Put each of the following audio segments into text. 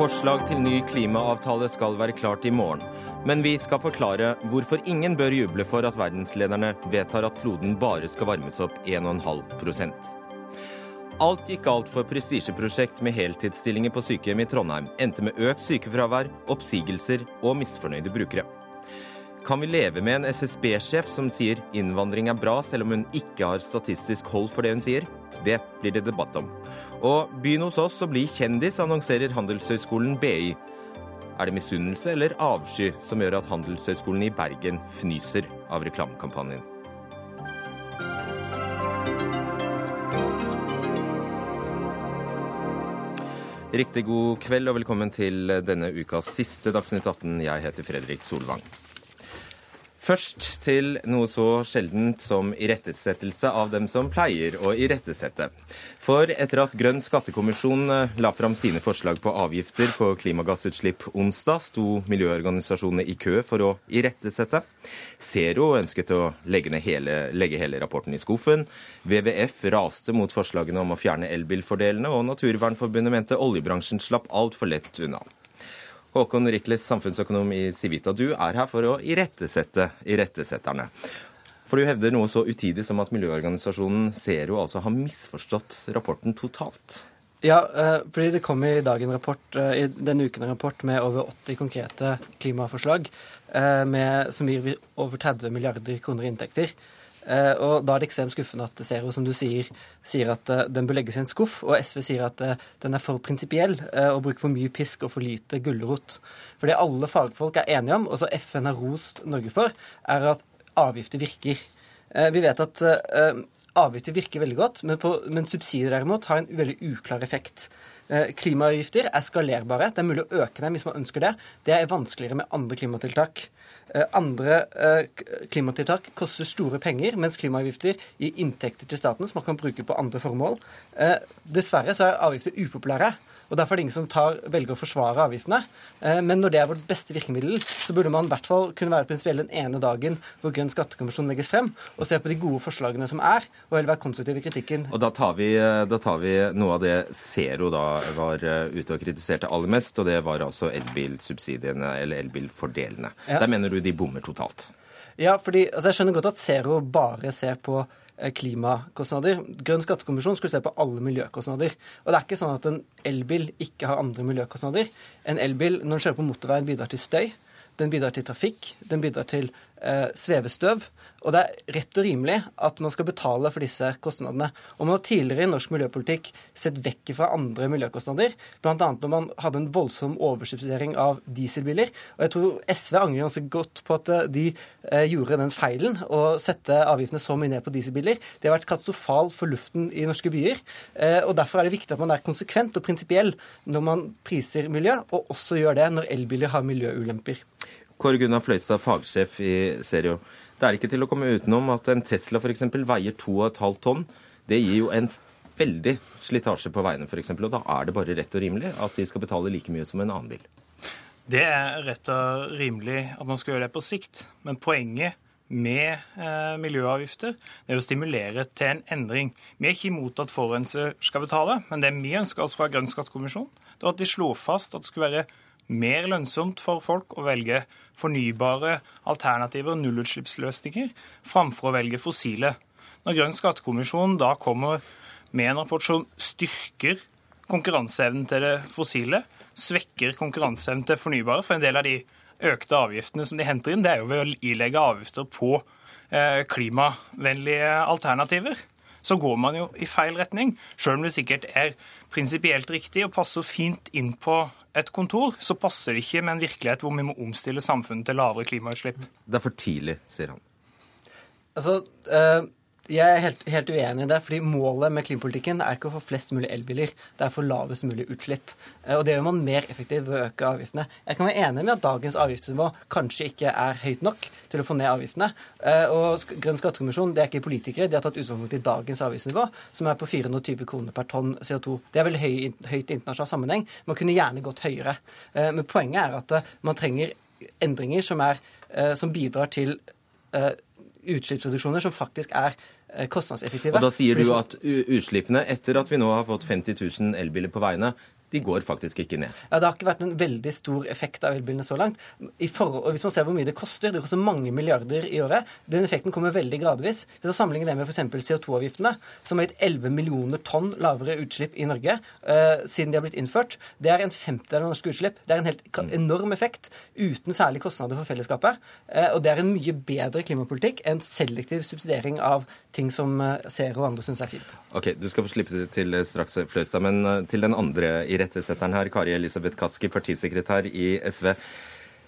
Forslag til ny klimaavtale skal være klart i morgen. Men vi skal forklare hvorfor ingen bør juble for at verdenslederne vedtar at kloden bare skal varmes opp 1,5% Alt gikk galt for prestisjeprosjekt med heltidsstillinger på sykehjem i Trondheim. Endte med økt sykefravær, oppsigelser og misfornøyde brukere. Kan vi leve med en SSB-sjef som sier innvandring er bra, selv om hun ikke har statistisk hold for det hun sier? Det blir det debatt om. Og byen hos oss å bli kjendis, annonserer Handelshøyskolen BI. Er det misunnelse eller avsky som gjør at Handelshøyskolen i Bergen fnyser av reklamekampanjen? Riktig god kveld og velkommen til denne ukas siste Dagsnytt 18. Jeg heter Fredrik Solvang. Først til noe så sjeldent som irettesettelse av dem som pleier å irettesette. For etter at Grønn skattekommisjon eh, la fram sine forslag på avgifter på klimagassutslipp onsdag, sto miljøorganisasjonene i kø for å irettesette. Zero ønsket å legge, hele, legge hele rapporten i skuffen. WWF raste mot forslagene om å fjerne elbilfordelene, og Naturvernforbundet mente oljebransjen slapp altfor lett unna. Håkon Rikles, samfunnsøkonom i Civita, du er her for å irettesette irettesetterne. For du hevder noe så utidig som at miljøorganisasjonen Zero altså har misforstått rapporten totalt. Ja, eh, fordi det kom i dag en rapport, eh, i denne uken en rapport med over 80 konkrete klimaforslag eh, med, som gir over 30 milliarder kroner i inntekter. Eh, og Da er det ekstremt skuffende at Zero, som du sier, sier at uh, den bør legges i en skuff, og SV sier at uh, den er for prinsipiell og bruker for mye pisk og for lite gulrot. For det alle fagfolk er enige om, og som FN har rost Norge for, er at avgifter virker. vi vet at avgifter virker veldig godt, men, på, men subsidier derimot har en veldig uklar effekt. Klimaavgifter er skalerbare. Det er mulig å øke dem hvis man ønsker det. Det er vanskeligere med andre klimatiltak. Eh, andre eh, klimatiltak koster store penger, mens klimaavgifter gir inntekter til staten som man kan bruke på andre formål. Eh, dessverre så er avgifter upopulære. Og Derfor er det ingen som tar, velger å forsvare avgiftene. Men når det er vårt beste virkemiddel, så burde man i hvert fall kunne være prinsipiell den ene dagen hvor Grønn skattekommisjon legges frem, og se på de gode forslagene som er, og heller være konstruktiv i kritikken. Og Da tar vi, da tar vi noe av det Zero da var ute og kritiserte aller mest, og det var altså elbilsubsidiene, eller elbilfordelene. Ja. Der mener du de bommer totalt? Ja, fordi altså jeg skjønner godt at Zero bare ser på eh, klimakostnader. Grønn skattekommisjon skulle se på alle miljøkostnader. Og det er ikke sånn at en elbil ikke har andre miljøkostnader. En elbil, når den kjører på motorveien, bidrar til støy. Den bidrar til trafikk, den bidrar til eh, svevestøv. Og det er rett og rimelig at man skal betale for disse kostnadene. Og man har tidligere i norsk miljøpolitikk sett vekk fra andre miljøkostnader, bl.a. når man hadde en voldsom oversubsidiering av dieselbiler. Og jeg tror SV angrer ganske godt på at eh, de eh, gjorde den feilen å sette avgiftene så mye ned på dieselbiler. Det har vært katastrofal for luften i norske byer. Eh, og derfor er det viktig at man er konsekvent og prinsipiell når man priser miljø, og også gjør det når elbiler har miljøulemper. Kåre Gunnar Fløystad, fagsjef i Serio. Det er ikke til å komme utenom at en Tesla f.eks. veier 2,5 tonn. Det gir jo en veldig slitasje på veiene f.eks. Og da er det bare rett og rimelig at de skal betale like mye som en annen bil. Det er rett og rimelig at man skal gjøre det på sikt. Men poenget med eh, miljøavgifter er å stimulere til en endring. Vi er ikke imot at forurenser skal betale, men det vi ønsker oss fra Grønn skattekommisjon, det var at de slo fast at det skulle være mer lønnsomt for folk å velge fornybare alternativer, nullutslippsløsninger, framfor å velge fossile. Når Grønn skattekommisjon da kommer med en rapport som styrker konkurranseevnen til det fossile, svekker konkurranseevnen til fornybare, for en del av de økte avgiftene som de henter inn, det er jo ved å ilegge avgifter på eh, klimavennlige alternativer så går man jo i feil retning. Selv om det sikkert er prinsipielt riktig og passer fint inn på et kontor, så passer det ikke med en virkelighet hvor vi må omstille samfunnet til lavere klimautslipp. Det er for tidlig, sier han. Altså, øh, jeg er helt, helt, uenig i det. fordi Målet med klimapolitikken er ikke å få flest mulig elbiler, det er å få lavest mulig utslipp. Eh, og Det gjør man mer effektivt ved å øke avgiftene. Jeg kan være enig med at dagens avgiftsnivå kanskje ikke er høyt nok til å få ned avgiftene. Eh, og Grønn skattekommisjon det er ikke politikere, de har tatt utgangspunkt i dagens avgiftsnivå, som er på 420 kroner per tonn CO2. Det er veldig høy, høyt i internasjonal sammenheng. Man kunne gjerne gått høyere. Eh, men poenget er at man trenger endringer som, er, som bidrar til utslippsreduksjoner som faktisk er kostnadseffektive. Og Da sier du at utslippene, etter at vi nå har fått 50 000 elbiler på veiene, de går faktisk ikke ned. Ja, Det har ikke vært en veldig stor effekt av elbilene så langt. For, og hvis man ser hvor mye det koster, det koster mange milliarder i året. Den effekten kommer veldig gradvis. Hvis man sammenligner det med f.eks. CO2-avgiftene, som har gitt 11 millioner tonn lavere utslipp i Norge uh, siden de har blitt innført, det er en femtedel av norske utslipp. Det er en helt enorm effekt uten særlig kostnader for fellesskapet. Uh, og det er en mye bedre klimapolitikk enn selektiv subsidiering av ting som uh, Zero og andre syns er fint. Ok, Du skal få slippe det til straks, Fløystad. Men til den andre irettesetteren her, Kari Elisabeth Kaski, partisekretær i SV.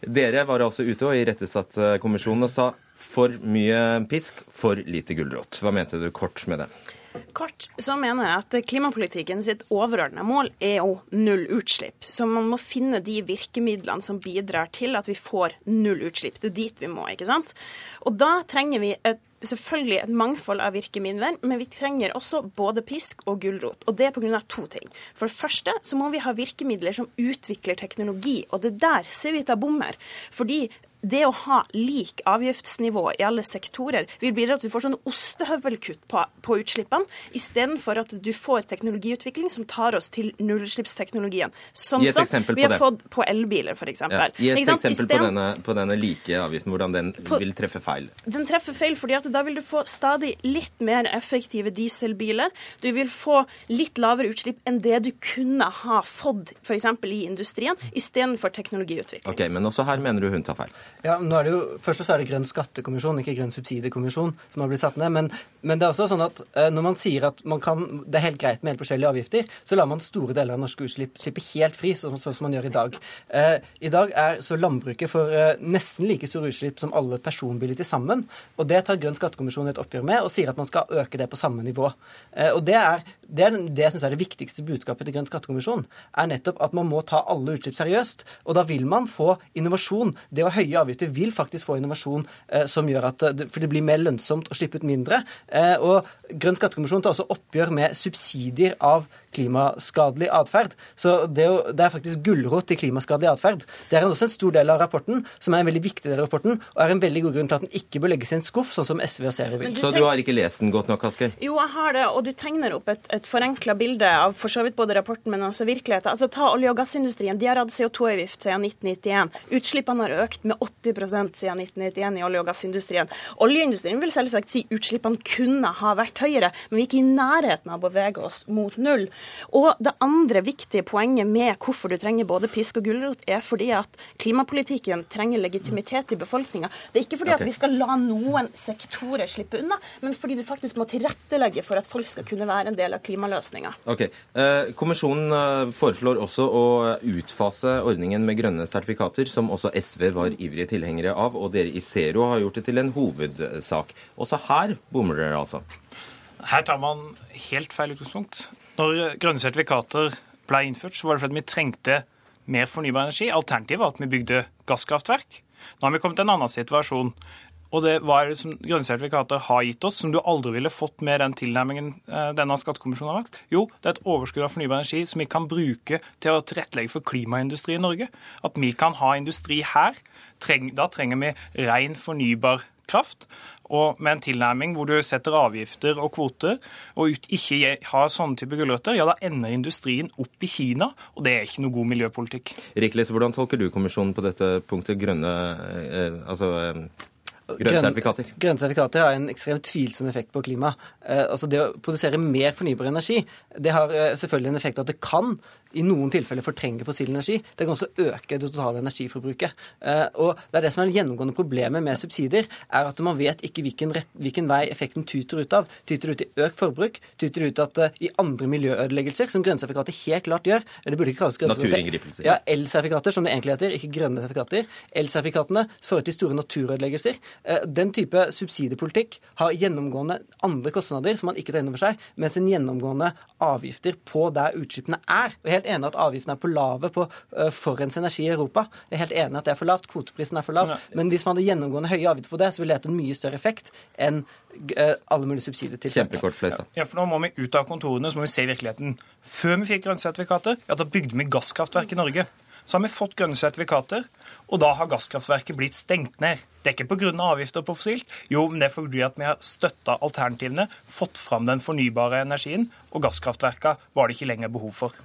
Dere var altså ute og irettesatte kommisjonen og sa for mye pisk, for lite gulrot. Hva mente du kort med det? Kort så mener jeg at klimapolitikken sitt overordna mål er jo null utslipp. Så man må finne de virkemidlene som bidrar til at vi får null utslipp. Det er dit vi må, ikke sant. Og da trenger vi et selvfølgelig et mangfold av virkemidler, men vi trenger også både pisk og gulrot. Og det er pga. to ting. For det første så må vi ha virkemidler som utvikler teknologi, og det der ser vi ut av bommer. Fordi det å ha lik avgiftsnivå i alle sektorer vil bidra til at du får sånn ostehøvelkutt på, på utslippene, istedenfor at du får teknologiutvikling som tar oss til nullutslippsteknologien. Som Gi et eksempel vi har på det. fått på elbiler, f.eks. Ja, gi et eksempel på denne, på denne like avgiften, hvordan den På- vil treffe feil. Den treffer feil, fordi at da vil du få stadig litt mer effektive dieselbiler. Du vil få litt lavere utslipp enn det du kunne ha fått f.eks. i industrien, istedenfor teknologiutvikling. Ok, Men også her mener du hun tar feil. Ja, nå er det jo, Først så er det Grønn skattekommisjon, ikke Grønn subsidiekommisjon, som har blitt satt ned. Men, men det er også sånn at eh, når man sier at man kan, det er helt greit med helt forskjellige avgifter, så lar man store deler av norske utslipp slippe helt fri, sånn, sånn som man gjør i dag. Eh, I dag er så landbruket for eh, nesten like store utslipp som alle personbiler til sammen. Og det tar Grønn skattekommisjon et oppgjør med, og sier at man skal øke det på samme nivå. Eh, og det er det, er, det jeg syns er det viktigste budskapet til Grønn skattekommisjon, er nettopp at man må ta alle utslipp seriøst. Og da vil man få innovasjon. Det å høye avgifter vil faktisk få innovasjon eh, som gjør at eh, For det blir mer lønnsomt å slippe ut mindre. Eh, og Grønn skattekommisjon tar også oppgjør med subsidier av klimaskadelig atferd. Så det, jo, det er faktisk gulrot til klimaskadelig atferd. Det er også en stor del av rapporten, som er en veldig viktig del av rapporten, og er en veldig god grunn til at den ikke bør legges i en skuff, sånn som SV og Zero vil. Så du har ikke lest den godt nok, Asker? Jo, jeg har det, og du tegner opp et, et forenkla bilde av for så vidt både rapporten, men også virkeligheten. Altså, Ta olje- og gassindustrien. De har hatt CO2-avgift siden 1991. Utslippene har økt med 80% siden 1991 i olje- og gassindustrien. Oljeindustrien vil selvsagt si utslippene kunne ha vært høyere, men vi er ikke i nærheten av å bevege oss mot null. Og det andre viktige poenget med hvorfor du trenger både pisk og gulrot, er fordi at klimapolitikken trenger legitimitet i befolkninga. Det er ikke fordi okay. at vi skal la noen sektorer slippe unna, men fordi du faktisk må tilrettelegge for at folk skal kunne være en del av klimaløsninga. Ok. Eh, kommisjonen eh, foreslår også å utfase ordningen med grønne sertifikater, som også SV var ivrige tilhengere av, og dere i Zero har gjort det til en hovedsak. Også her bommer dere altså. Her tar man helt feil utgangspunkt. Når grønne sertifikater ble innført, så var det fordi vi trengte mer fornybar energi. Alternativet var at vi bygde gasskraftverk. Nå har vi kommet til en annen situasjon. Og det hva er det som grønne sertifikater har gitt oss, som du aldri ville fått med den tilnærmingen eh, denne skattekommisjonen har lagt? Jo, det er et overskudd av fornybar energi som vi kan bruke til å tilrettelegge for klimaindustri i Norge. At vi kan ha industri her. Da trenger vi ren fornybar kraft. Og med en tilnærming hvor du setter avgifter og kvoter, og ut, ikke har sånne type gulrøtter, ja, da ender industrien opp i Kina, og det er ikke noe god miljøpolitikk. Rikles, hvordan tolker du kommisjonen på dette punktet? Grønne, eh, altså, eh, grønne sertifikater? Grønne sertifikater har en ekstremt tvilsom effekt på klima. Eh, altså Det å produsere mer fornybar energi det har eh, selvfølgelig en effekt at det kan i noen tilfeller fortrenge fossil energi. Det kan også øke det totale energiforbruket. Eh, og det er det som er det gjennomgående problemet med subsidier, er at man vet ikke hvilken, rett, hvilken vei effekten tyter ut av. Tyter ut i økt forbruk, tyter ut at eh, i andre miljøødeleggelser, som grønne sertifikater helt klart gjør eller det burde ikke kalles grønne sertifikater. Naturinngripelser. Ja, elsertifikater, som det egentlig heter, ikke grønne sertifikater. Elsertifikatene fører til store naturødeleggelser. Eh, Den type subsidiepolitikk har gjennomgående andre kostnader som man ikke tar inn over seg, mens en gjennomgående avgifter på der utslippene er. Og er helt enig at avgiftene er på lave på forurensende energi i Europa. Jeg er helt enig at det er for lavt. Kvoteprisen er for lav. Men hvis man hadde gjennomgående høye avgifter på det, så ville det hatt en mye større effekt enn eh, alle mulige subsidier til. Kjempekort, Fløystad. Ja, for Nå må vi ut av kontorene så må vi se virkeligheten. Før vi fikk grønne sertifikater, ja, da bygde vi gasskraftverk i Norge. så har vi fått grønne sertifikater, og da har gasskraftverket blitt stengt ned. Det er ikke pga. avgifter på fossilt, jo, men det er fordi at vi har støtta alternativene, fått fram den fornybare energien, og gasskraftverka var det ikke lenger behov for.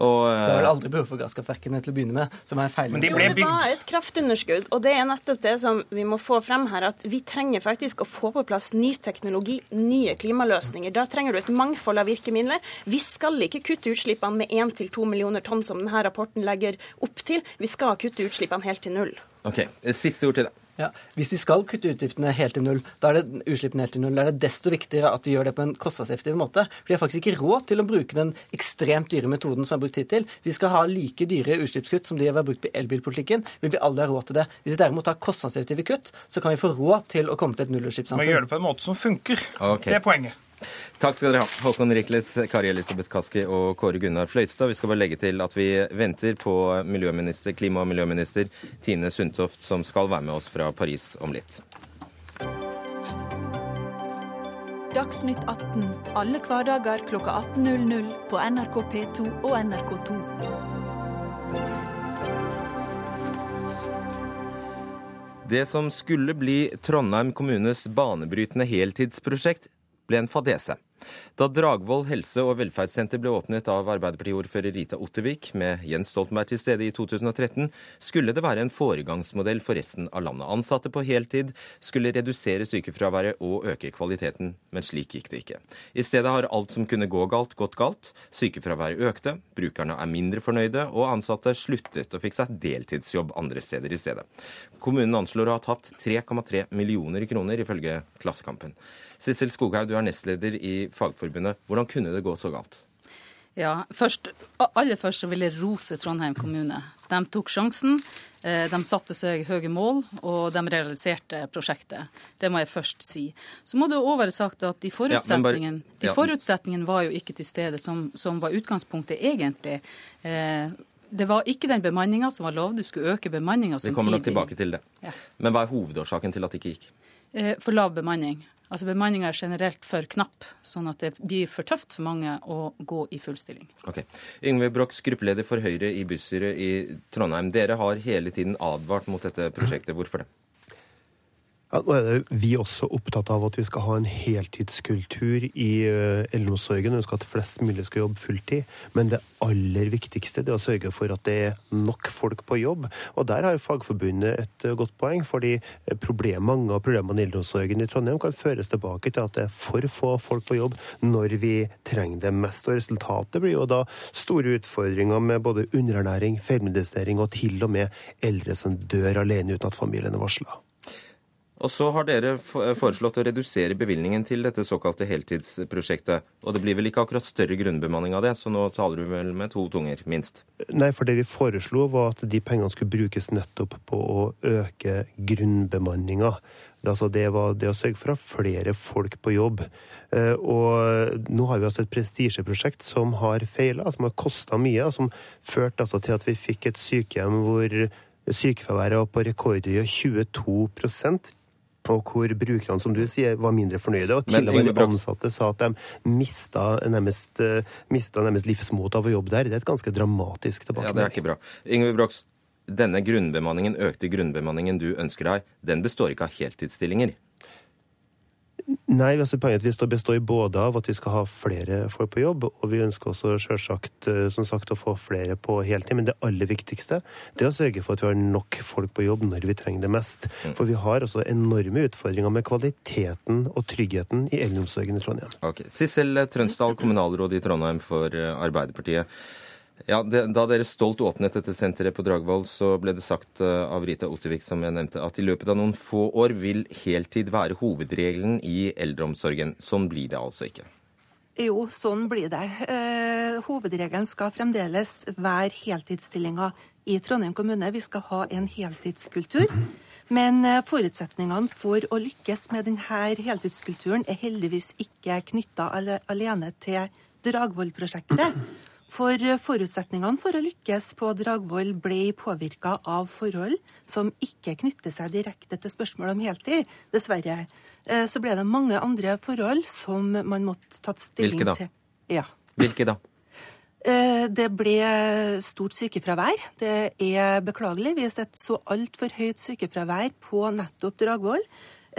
Og, uh... Det var det aldri behov for gasskraftverkene til å begynne med, som er feil. Men de ble bygd. Det var et kraftunderskudd, og det er nettopp det som vi må få frem her, at vi trenger faktisk å få på plass ny teknologi, nye klimaløsninger. Da trenger du et mangfold av virkemidler. Vi skal ikke kutte utslippene med 1-2 millioner tonn, som denne rapporten legger opp til. Vi skal kutte utslippene helt til null. Ok, Siste ord til deg. Ja, Hvis vi skal kutte utgiftene helt til null, da er det utslippene helt til null, da er det desto viktigere at vi gjør det på en kostnadseffektiv måte. For vi har faktisk ikke råd til å bruke den ekstremt dyre metoden som er brukt hittil. Vi skal ha like dyre utslippskutt som de har brukt i elbilpolitikken. Vil vi aldri ha råd til det? Hvis vi derimot har kostnadseffektive kutt, så kan vi få råd til å komme til et nullutslippssamfunn. Men gjøre det på en måte som funker. Okay. Det er poenget. Takk skal dere ha. Håkon Rikles, Kari Elisabeth Kaski og Kåre Gunnar Fløystad. Vi skal bare legge til at vi venter på miljøminister, klima- og miljøminister Tine Sundtoft, som skal være med oss fra Paris om litt. Dagsnytt 18 alle hverdager kl 18.00 på NRK P2 og NRK2. Det som skulle bli Trondheim kommunes banebrytende heltidsprosjekt, ble en fadese. Da Dragvoll helse- og velferdssenter ble åpnet av Arbeiderpartiordfører Rita Ottervik, med Jens Stoltenberg til stede i 2013, skulle det være en foregangsmodell for resten av landet. Ansatte på heltid skulle redusere sykefraværet og øke kvaliteten, men slik gikk det ikke. I stedet har alt som kunne gå galt, gått galt. Sykefraværet økte, brukerne er mindre fornøyde, og ansatte sluttet og fikk seg deltidsjobb andre steder i stedet. Kommunen anslår å ha tapt 3,3 millioner kroner, ifølge Klassekampen. Sissel Skoghaug, du er nestleder i Fagforbundet. Hvordan kunne det gå så galt? Ja, først, Aller først vil jeg rose Trondheim kommune. De tok sjansen. Eh, de satte seg høye mål, og de realiserte prosjektet. Det må jeg først si. Så må det være sagt at de forutsetningene, ja, ja. forutsetningen var jo ikke til stede, som, som var utgangspunktet egentlig. Eh, det var ikke den bemanninga som var lov, du skulle øke bemanninga samtidig. Vi kommer nok tilbake til det. Ja. Men hva er hovedårsaken til at det ikke gikk? Eh, for lav bemanning. Altså Bemanninga er generelt for knapp, sånn at det blir for tøft for mange å gå i full stilling. Ok. Yngve Brox, gruppeleder for Høyre i bystyret i Trondheim. Dere har hele tiden advart mot dette prosjektet. Hvorfor det? Nå er vi også opptatt av at vi skal ha en heltidskultur i uh, eldreomsorgen. Vi skal at flest mulig skal jobbe fulltid. Men det aller viktigste er å sørge for at det er nok folk på jobb. Og der har Fagforbundet et uh, godt poeng. fordi mange av problemene i eldreomsorgen i Trondheim kan føres tilbake til at det er for få folk på jobb når vi trenger det mest. Og resultatet blir jo da store utfordringer med både underernæring, feilmedisinering og til og med eldre som dør alene uten at familien er varsla. Og så har dere foreslått å redusere bevilgningen til dette såkalte heltidsprosjektet. Og det blir vel ikke akkurat større grunnbemanning av det, så nå taler du vel med to tunger, minst? Nei, for det vi foreslo var at de pengene skulle brukes nettopp på å øke grunnbemanninga. Altså det var det å sørge for å ha flere folk på jobb. Eh, og nå har vi altså et prestisjeprosjekt som har feila, som har kosta mye, og som førte altså til at vi fikk et sykehjem hvor sykefraværet var på rekordhøye 22 og hvor brukerne som du sier, var mindre fornøyde. Og til og med de ansatte sa at de mista nærmest, eh, mista nærmest livsmot av å jobbe der. Det er et ganske dramatisk tilbakemelding. Ja, det er ikke bra. Yngve Brox, denne grunnbemanningen, økte grunnbemanningen du ønsker deg, den består ikke av heltidsstillinger? Nei, altså poenget vi består både av at vi skal ha flere folk på jobb, og vi ønsker også selvsagt eh, som sagt, å få flere på heltid. Men det aller viktigste det er å sørge for at vi har nok folk på jobb når vi trenger det mest. Mm. For vi har også enorme utfordringer med kvaliteten og tryggheten i eldreomsorgen i Trondheim. Okay. Sissel Trønsdal, kommunalråd i Trondheim for eh, Arbeiderpartiet. Ja, det, Da dere stolt åpnet dette senteret på Dragvoll, så ble det sagt uh, av Rita Ottervik som jeg nevnte, at i løpet av noen få år vil heltid være hovedregelen i eldreomsorgen. Sånn blir det altså ikke? Jo, sånn blir det. Eh, hovedregelen skal fremdeles være heltidsstillinger i Trondheim kommune. Vi skal ha en heltidskultur. Men eh, forutsetningene for å lykkes med denne heltidskulturen er heldigvis ikke knytta alene til Dragvoll-prosjektet. For forutsetningene for å lykkes på Dragvoll ble påvirka av forhold som ikke knytter seg direkte til spørsmålet om heltid. Dessverre. Eh, så ble det mange andre forhold som man måtte tatt stilling Hvilke da? til. Ja. Hvilke da? Eh, det ble stort sykefravær. Det er beklagelig. Vi har sett så altfor høyt sykefravær på nettopp Dragvoll.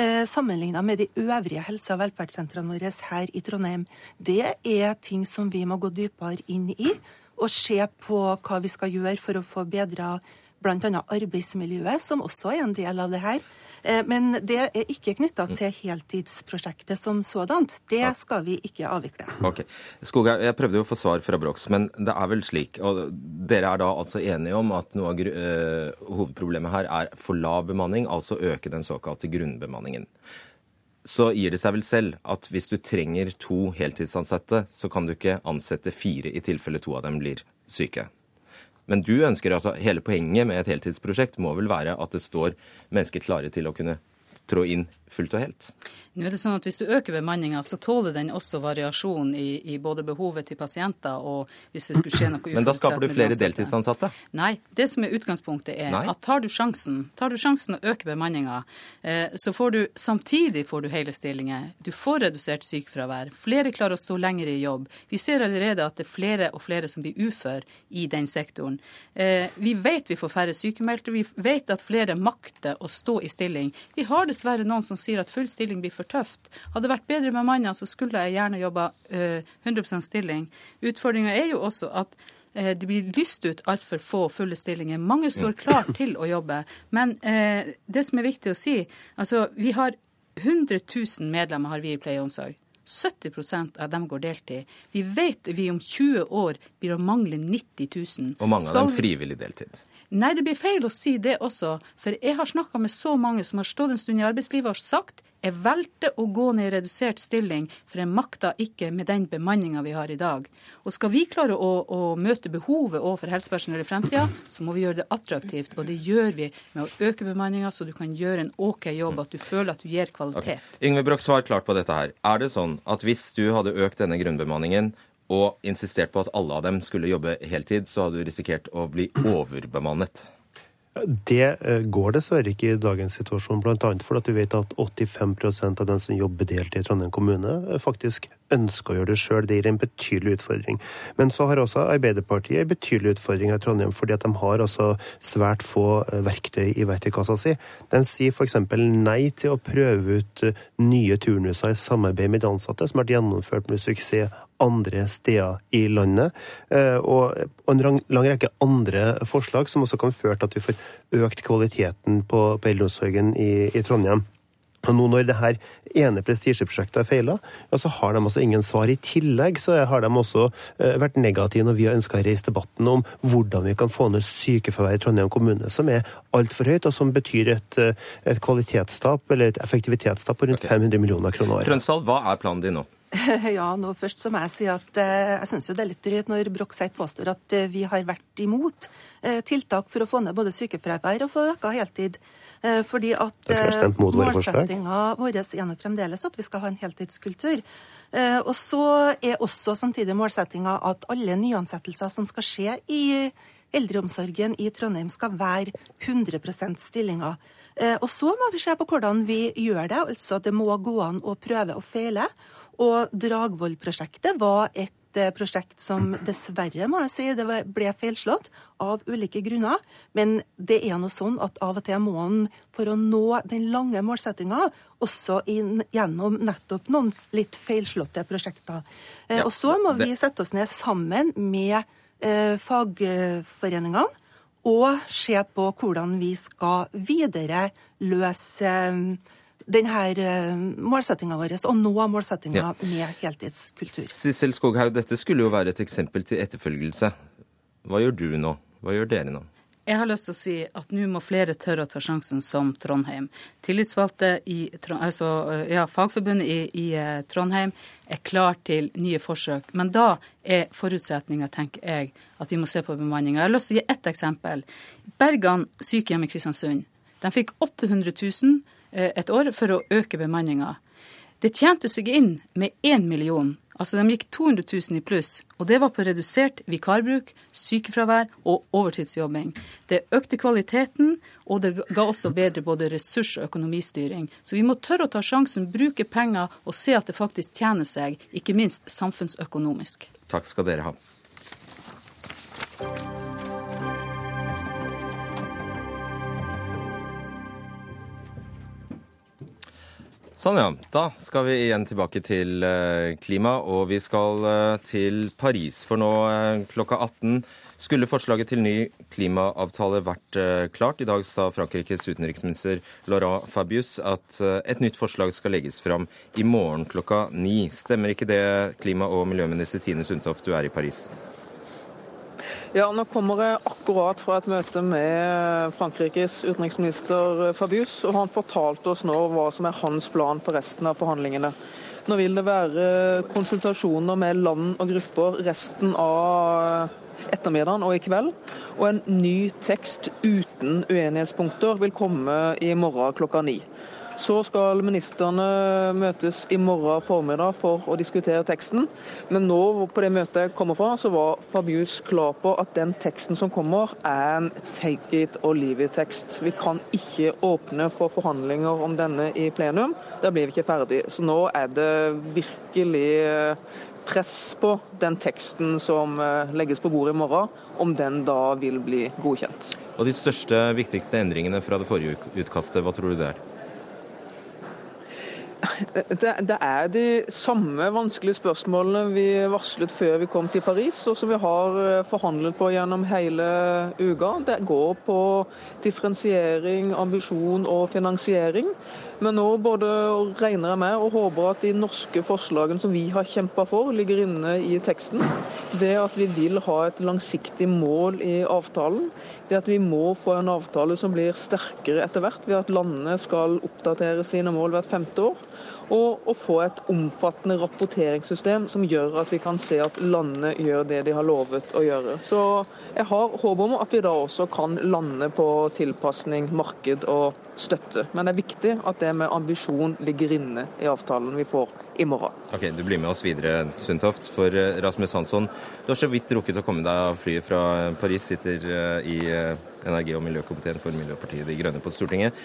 Eh, Sammenligna med de øvrige helse- og velferdssentrene våre her i Trondheim. Det er ting som vi må gå dypere inn i, og se på hva vi skal gjøre for å få bedra bl.a. arbeidsmiljøet, som også er en del av det her. Eh, men det er ikke knytta til heltidsprosjektet som sådant. Det skal vi ikke avvikle. Ok. Skoga, jeg prøvde jo å få svar fra Brox, men det er vel slik og Dere er da altså enige om at noe av eh, hovedproblemet her er for lav bemanning, altså øke den såkalte grunnbemanningen. Så gir det seg vel selv at hvis du trenger to heltidsansatte, så kan du ikke ansette fire i tilfelle to av dem blir syke. Men du ønsker altså, hele poenget med et heltidsprosjekt må vel være at det står mennesker klare til å kunne trå inn fullt og helt? Nå er det sånn at Hvis du øker bemanninga, så tåler den også variasjon i, i både behovet til pasienter og hvis det skulle skje noe uforutsett. Men da skaper du flere deltidsansatte? Nei, det som er utgangspunktet er Nei. at tar du sjansen tar du sjansen å øke bemanninga, eh, så får du samtidig får du hele stillinger. Du får redusert sykefravær. Flere klarer å stå lenger i jobb. Vi ser allerede at det er flere og flere som blir ufør i den sektoren. Eh, vi vet vi får færre sykemeldte. Vi vet at flere makter å stå i stilling. Vi har dessverre noen som sier at full stilling blir for tøft. Hadde det vært bedre med mannen, så skulle jeg gjerne jobba eh, 100 stilling. Utfordringa er jo også at eh, det blir lyst ut altfor få fulle stillinger. Mange står klar til å jobbe. Men eh, det som er viktig å si, altså vi har 100 000 medlemmer har vi i pleie og omsorg. 70% av dem går deltid. Vi vet vi om 20 år blir å mangle 90 000. Og mange av Skal dem frivillig deltid. Nei, det blir feil å si det også. For jeg har snakka med så mange som har stått en stund i arbeidslivet og sagt jeg valgte å gå ned i redusert stilling, for jeg makta ikke med den bemanninga vi har i dag. Og skal vi klare å, å møte behovet overfor helsepersonell i fremtida, så må vi gjøre det attraktivt. Og det gjør vi med å øke bemanninga, så du kan gjøre en OK jobb, at du føler at du gir kvalitet. Yngve Broch, svar klart på dette her. Er det sånn at hvis du hadde økt denne grunnbemanningen og insistert på at alle av dem skulle jobbe heltid, så hadde du risikert å bli overbemannet? Det eh, går dessverre ikke i dagens situasjon, bl.a. fordi vi vet at 85% av den som jobber deltid i Trondheim kommune, eh, faktisk ønsker å gjøre det sjøl. Det gir en betydelig utfordring. Men så har også Arbeiderpartiet en betydelig utfordring i Trondheim, fordi at de har altså svært få eh, verktøy i verktøykassa si. De sier f.eks. nei til å prøve ut eh, nye turnuser i samarbeid med de ansatte, som har vært gjennomført med suksess andre steder i landet, eh, og en lang rekke andre forslag som også kan føre til at vi får økt kvaliteten på, på eldreomsorgen i, i Trondheim. Nå når det her ene prestisjeprosjektet er feila, ja, så har de altså ingen svar. I tillegg så har de også eh, vært negative når vi har ønska å reise debatten om hvordan vi kan få ned sykefraværet i Trondheim kommune, som er altfor høyt, og som betyr et, eh, et kvalitetstap eller et effektivitetstap på rundt 500 millioner kroner året. Trønsdal, hva er planen din nå? Ja, nå først så må jeg si at eh, jeg syns jo det er litt drøyt når Brokseit påstår at eh, vi har vært imot eh, tiltak for å få ned både sykefravær og få øka heltid. Fordi at målsettinga vår er fremdeles at vi skal ha en heltidskultur. Og så er også samtidig målsettinga at alle nyansettelser som skal skje i eldreomsorgen i Trondheim, skal være 100 stillinger. Og så må vi se på hvordan vi gjør det. Altså det må gå an å prøve og feile. Og Dragvoll-prosjektet var et eh, prosjekt som dessverre, må jeg si, det ble feilslått av ulike grunner. Men det er nå sånn at av og til må en, for å nå den lange målsettinga, også inn, gjennom nettopp noen litt feilslåtte prosjekter. Eh, Ja, og så må vi sette oss ned sammen med eh, fagforeningene og se på hvordan vi skal videre løse eh, denne målsettinga vår, og nå målsettinga Ja. med heltidskultur. Sissel Skoghaug, dette skulle jo være et eksempel til etterfølgelse. Hva gjør du nå? Hva gjør dere nå? Jeg har lyst til å si at nå må flere tørre å ta sjansen som Trondheim. Tillitsvalgte i altså, ja, Fagforbundet i, i eh, Trondheim er klar til nye forsøk. Men da er forutsetninga, tenker jeg, at vi må se på bemanninga. Jeg har lyst til å gi ett eksempel. Bergan sykehjem i Kristiansund. De fikk 800 000 eh, et år for å øke bemanninga. Det tjente seg inn med 1 million. Altså de gikk 200 000 i pluss, og det var på redusert vikarbruk, sykefravær og overtidsjobbing. Det økte kvaliteten, og det ga også bedre både ressurs- og økonomistyring. Så vi må tørre å ta sjansen, bruke penger og se at det faktisk tjener seg, ikke minst samfunnsøkonomisk. Takk skal dere ha. Sånn, ja. Da skal vi igjen tilbake til eh, klima, og vi skal eh, til Paris. For nå eh, klokka 18 skulle forslaget til ny klimaavtale vært klart. I dag sa Frankrikes utenriksminister Laurent Fabius at et nytt forslag skal legges fram i morgen klokka ni. Stemmer ikke det, klima- og miljøminister Tine Sundtoft, du er i Paris? Ja, Nå kommer jeg akkurat fra et møte med Frankrikes utenriksminister Fabius, og han fortalte oss nå hva som er hans plan for resten av forhandlingene. Nå vil det være konsultasjoner med land og grupper resten av ettermiddagen og i kveld. Og en ny tekst uten uenighetspunkter vil komme i morgen klokka ni. Så skal ministrene møtes i morgen formiddag for å diskutere teksten. Men nå på det møtet jeg kommer fra, så var Fabius klar på at den teksten som kommer, er en take it or leave it-tekst. Vi kan ikke åpne for forhandlinger om denne i plenum. Da blir vi ikke ferdig. Så nå er det virkelig eh, press på den teksten som eh, legges på bordet i morgen, om den da vil bli godkjent. Og De største, viktigste endringene fra det forrige utkastet, hva tror du det er? Det, det, er de samme vanskelige spørsmålene vi varslet før vi kom til Paris, og som vi har eh, forhandlet på gjennom hele uka. Det går på differensiering, ambisjon og finansiering. Men nå både regner jeg med og håper at de norske forslagene som vi har kjempa for, ligger inne i teksten. Det at vi vil ha et langsiktig mål i avtalen. Det at vi må få en avtale som blir sterkere etter hvert, ved at landene skal oppdatere sine mål hvert femte år og å få et omfattende rapporteringssystem som gjør at vi kan se at landene gjør det de har lovet å gjøre. Så jeg har håp om at vi da også kan lande på tilpasning, marked og støtte. Men det er viktig at det med ambisjon ligger inne i avtalen vi får i morgen. Ok, Du blir med oss videre, Sundtoft. For eh, Rasmus Hansson, du har så vidt rukket å komme deg av flyet fra Paris, sitter eh, i eh, energi- og miljøkomiteen for Miljøpartiet De Grønne på Stortinget.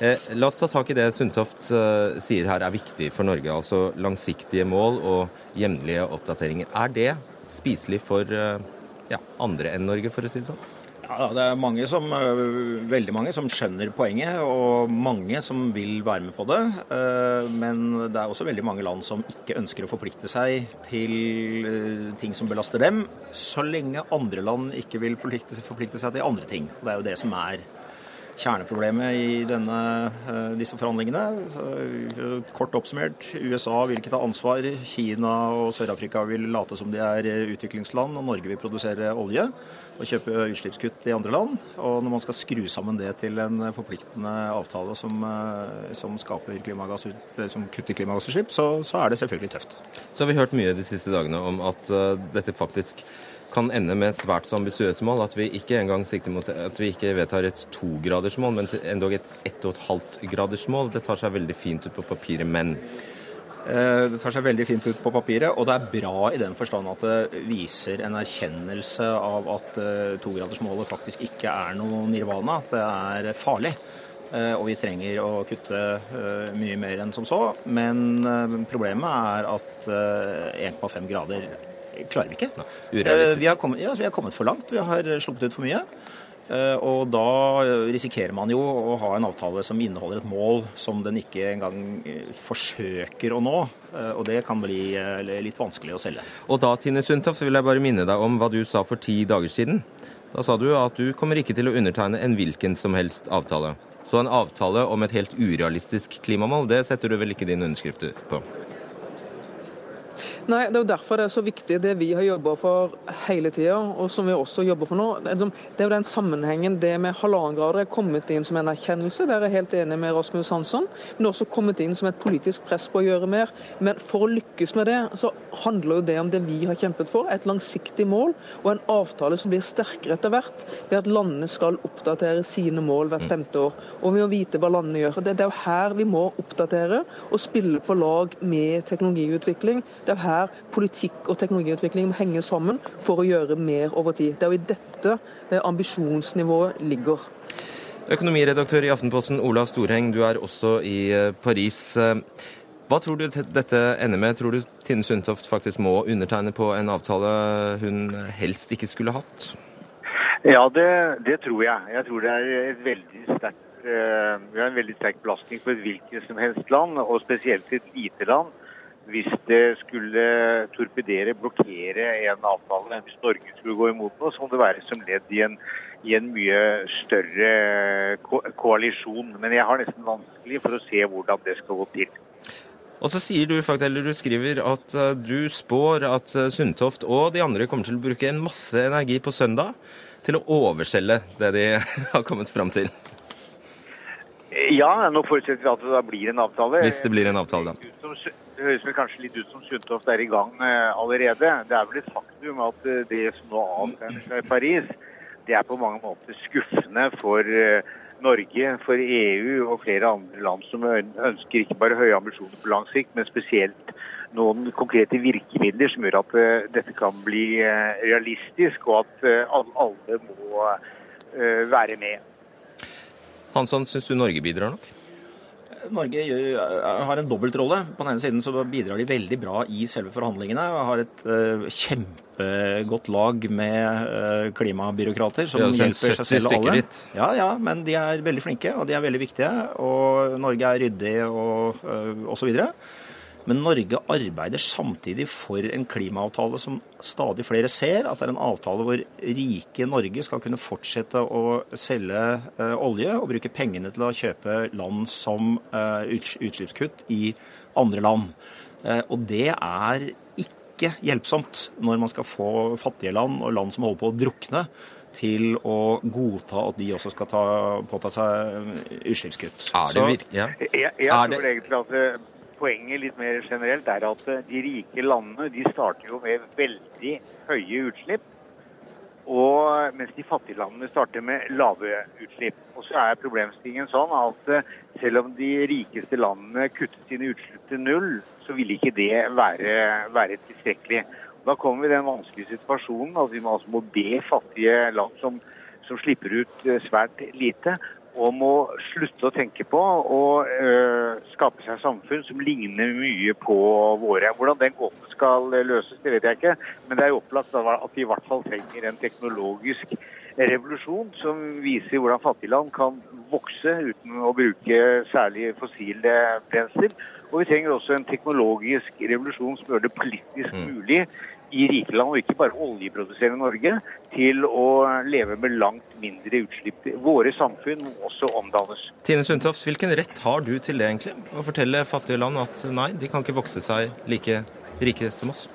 Eh, la oss ta tak i det Sundtoft eh, sier her er viktig for Norge, altså langsiktige mål og jevnlige oppdateringer. Er det spiselig for eh, ja, andre enn Norge, for å si det sånn? Ja, Det er mange som, veldig mange som skjønner poenget, og mange som vil være med på det. Men det er også veldig mange land som ikke ønsker å forplikte seg til ting som belaster dem, så lenge andre land ikke vil forplikte seg til andre ting. Det er jo det som er kjerneproblemet i denne, eh, disse forhandlingene. Så, kort oppsummert, USA vil ikke ta ansvar. Kina og Sør-Afrika vil late som de er utviklingsland, og Norge vil produsere olje og kjøpe utslippskutt i andre land. Og når man skal skru sammen det til en forpliktende avtale som, eh, som, klimagass, som kutter klimagassutslipp, så, så er det selvfølgelig tøft. Så har vi hørt mye de siste dagene om at dette faktisk kan ende med et svært så ambisiøse mål at vi ikke engang sikter mot at vi ikke vedtar et togradersmål, men endog et ett og et halvt gradersmål. Det tar seg veldig fint ut på papiret, men eh, det tar seg veldig fint ut på papiret, og det er bra i den forstand at det viser en erkjennelse av at eh, togradersmålet faktisk ikke er noe nirvana. Det er farlig. Eh, og vi trenger å kutte mye mer enn som så. Men problemet er at 1,5 grader klarer vi ikke. Eh, vi har, kommet, ja, vi har kommet for langt. Vi har sluppet ut for mye. Eh, og da risikerer man jo å ha en avtale som inneholder et mål som den ikke engang eh, forsøker å nå. Og det kan bli litt vanskelig å selge. Og da, Tine Sundtoft, vil jeg bare minne deg om hva du sa for ti dager siden. Da sa du at du kommer ikke til å undertegne en hvilken som helst avtale. Så en avtale om et helt urealistisk klimamål, det setter du vel ikke din underskrift på? Nei, Det er jo derfor det er så viktig det vi har jobba for hele tida, og som vi også jobber for nå. Det er, jo den sammenhengen det med halvannen grader er kommet inn som en erkjennelse, der er jeg helt enig med Rasmus Hansson, men det er også kommet inn som et politisk press på å gjøre mer. Men for å lykkes med det, så handler jo det om det vi har kjempet for, et langsiktig mål og en avtale som blir sterkere etter hvert, ved at landene skal oppdatere sine mål hvert femte år. Og vi må vite hva landene gjør. Det er jo her vi må oppdatere og spille på lag med teknologiutvikling. Det er her her politikk og teknologiutvikling må henge sammen for å gjøre mer over tid. Det er jo i dette eh, ambisjonsnivået ligger. Økonomiredaktør i Aftenposten Ola Storheng, du er også i eh, Paris. Eh, hva tror du dette ender med? Tror du Tine Sundtoft faktisk må undertegne på en avtale hun helst ikke skulle hatt? Ja, det, det tror jeg. Jeg tror det er et veldig sterkt vi har en veldig sterk belastning på et hvilket som helst land, og spesielt et lite land. Hvis det skulle torpedere, blokkere en avtale, hvis Norge skulle gå imot noe, så må det være som ledd i en, i en mye større ko koalisjon. Men jeg har nesten vanskelig for å se hvordan det skal gå til. Og så sier du, eller du skriver at uh, du spår at uh, Sundtoft og de andre kommer til å bruke en masse energi på søndag til å overselge det de har kommet fram til. Ja, nå forutsetter vi at det da blir en avtale. Hvis det blir en avtale, da. Det høres vel kanskje litt ut som Sundtoft er i gang uh, allerede. Det er vel et faktum at det som nå avtegner seg i Paris, det er på mange måter skuffende for Norge, for EU og flere andre land som ønsker ikke bare høye ambisjoner på lang sikt, men spesielt noen konkrete virkemidler som gjør at dette kan bli realistisk, og at alle må være med. Hansson, syns du Norge bidrar nok? Norge har en dobbeltrolle. På den ene siden så bidrar de veldig bra i selve forhandlingene. og Har et uh, kjempegodt lag med uh, klimabyråkrater som ja, hjelper seg selv og alle. Litt. Ja, ja, men de er veldig flinke, og de er veldig viktige. Og Norge er ryddig og uh, osv. Men Norge arbeider samtidig for en klimaavtale som stadig flere ser, at det er en avtale hvor rike Norge skal kunne fortsette å selge eh, olje og bruke pengene til å kjøpe land som eh, utslippskutt i andre land. Eh, og det er ikke hjelpsomt når man skal få fattige land og land som holder på å drukne, til å godta at de også skal ta, påta seg utslippskutt. Er det virkelig? Ja. Jeg, jeg tror egentlig at poenget litt mer generelt er at eh, de rike landene de starter jo med veldig høye utslipp. Og mens de fattige landene starter med lave utslipp. Og så er problemstillingen sånn at eh, selv om de rikeste landene kuttet sine utslipp til null, så vil ikke det være, være tilstrekkelig. Da kommer vi i den vanskelige situasjonen at vi må, altså må be fattige land som, som slipper ut eh, svært lite, om å slutte å tenke på og øh, skape seg samfunn som ligner mye på våre. Hvordan den gåten skal løses, det vet jeg ikke, men det er jo opplagt at vi i hvert fall trenger en teknologisk revolusjon som viser hvordan fattige land kan vokse uten å bruke særlig fossile brensler. Og vi trenger også en teknologisk revolusjon som gjør det politisk mm. mulig i rike land, og ikke bare oljeproduserende Norge, til å leve med langt mindre utslipp. Våre samfunn må også omdannes. Tine Sundtoft, hvilken rett har du til det, egentlig? Å fortelle fattige land at nei, de kan ikke vokse seg like rike som oss?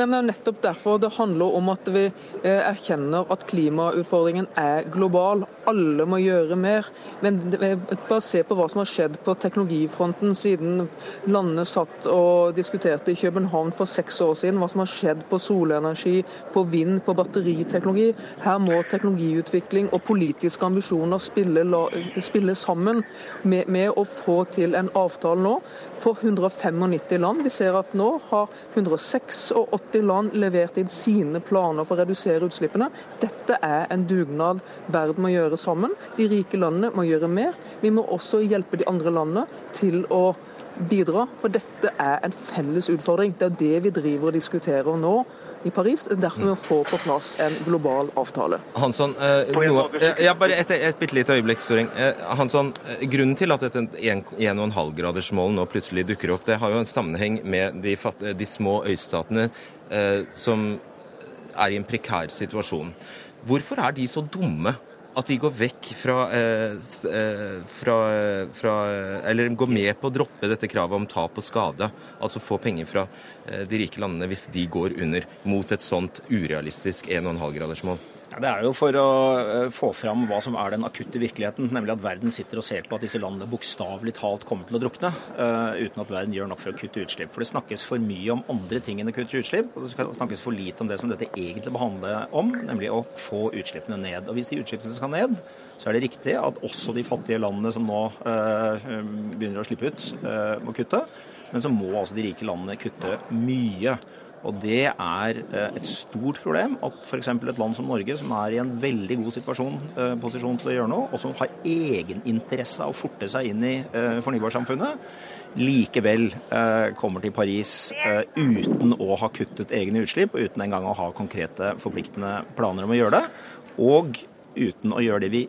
Det er nettopp derfor det handler om at vi eh, erkjenner at klimautfordringen er global. Alle må gjøre mer. Men bare se på hva som har skjedd på teknologifronten siden landene satt og diskuterte i København for seks år siden. Hva som har skjedd på solenergi, på vind, på batteriteknologi. Her må teknologiutvikling og politiske ambisjoner spille, spille sammen med, med å få til en avtale nå for 195 land. Vi ser at nå har 186 land levert inn sine planer for å redusere utslippene. Dette er en dugnad verden må gjøre sammen. De rike landene må gjøre mer. Vi må også hjelpe de andre landene til å bidra, for dette er en felles utfordring. Det er det vi driver og diskuterer nå i Paris. Derfor må derfor vi få på plass en global avtale. Hansson, eh, noe, eh, ja, bare et, et bitte lite øyeblikk, Storing. Eh, Hansson, eh, grunnen til at dette 1,5-gradersmålet nå plutselig dukker opp, det har jo en sammenheng med de, de små øystatene eh, som er i en prekær situasjon. Hvorfor er de så dumme at de går vekk fra, eh, eh fra, fra, Eller går med på å droppe dette kravet om tap og skade. Altså få penger fra eh, de rike landene hvis de går under mot et sånt urealistisk 1,5-gradersmål. Det er jo for å eh, få fram hva som er den akutte virkeligheten, nemlig at verden sitter og ser på at disse landene bokstavelig talt kommer til å drukne, uh, uten at verden gjør nok for å kutte utslipp. For det snakkes for mye om andre ting enn å kutte utslipp, og det snakkes for lite om det som dette egentlig behandler om, nemlig å få utslippene ned. Og hvis de utslippene skal ned, så er det riktig at også de fattige landene som nå uh, begynner å slippe ut, må kutte. Men så må altså de rike landene kutte mye. Og det er eh, et stort problem at f.eks. et land som Norge, som er i en veldig god situasjon, eh, posisjon til å gjøre noe, og som har egeninteresse av å forte seg inn i eh, fornybarsamfunnet, likevel kommer til Paris uten å ha kuttet egne utslipp, og uten engang å ha konkrete, forpliktende planer om å gjøre det. Og uten å gjøre det vi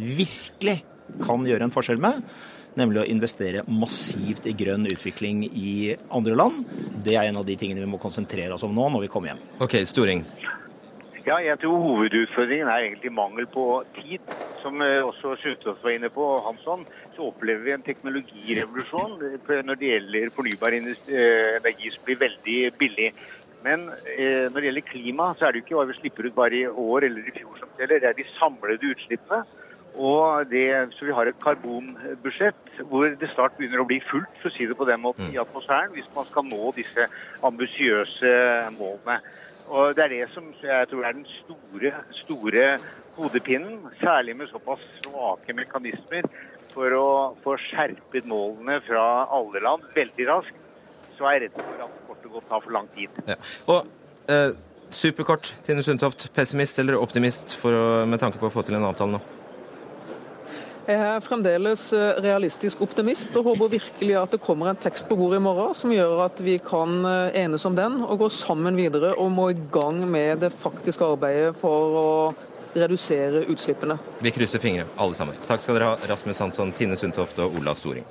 virkelig kan gjøre en forskjell med, nemlig å investere massivt i grønn utvikling i andre land. Det er en av de tingene vi må konsentrere oss om nå når vi kommer hjem. Ok, Storing. Ja, jeg tror hovedutfordringen er egentlig mangel på tid. Som eh, også Sundtoft var inne på, Hansson, så opplever vi en teknologirevolusjon når det gjelder fornybar eh, energi som blir veldig billig. Men eh, når det gjelder klima, så er det jo ikke hva vi slipper ut bare i år eller i fjor som teller, det er de samlede utslippene. Og det, så vi har et karbonbudsjett hvor det snart begynner å bli fullt for å si det på den måten, i atmosfæren hvis man skal nå disse ambisiøse målene. Og Det er det som jeg tror er den store, store hodepinnen, særlig med såpass svake mekanismer for å få skjerpet målene fra alle land veldig raskt. Så er jeg redd for at godt tar for lang tid. Ja. Og eh, superkort, Tine Sundtoft. Pessimist eller optimist for å, med tanke på å få til en avtale nå? Jeg er fremdeles eh, realistisk optimist og håper virkelig at det kommer en tekst på bordet i morgen som gjør at vi kan eh, enes om den og gå sammen videre og må i gang med det faktiske arbeidet for å redusere utslippene. Vi krysser fingre, alle sammen. Takk skal dere ha, Rasmus Hansson, Tine Sundtoft og Ola Storing.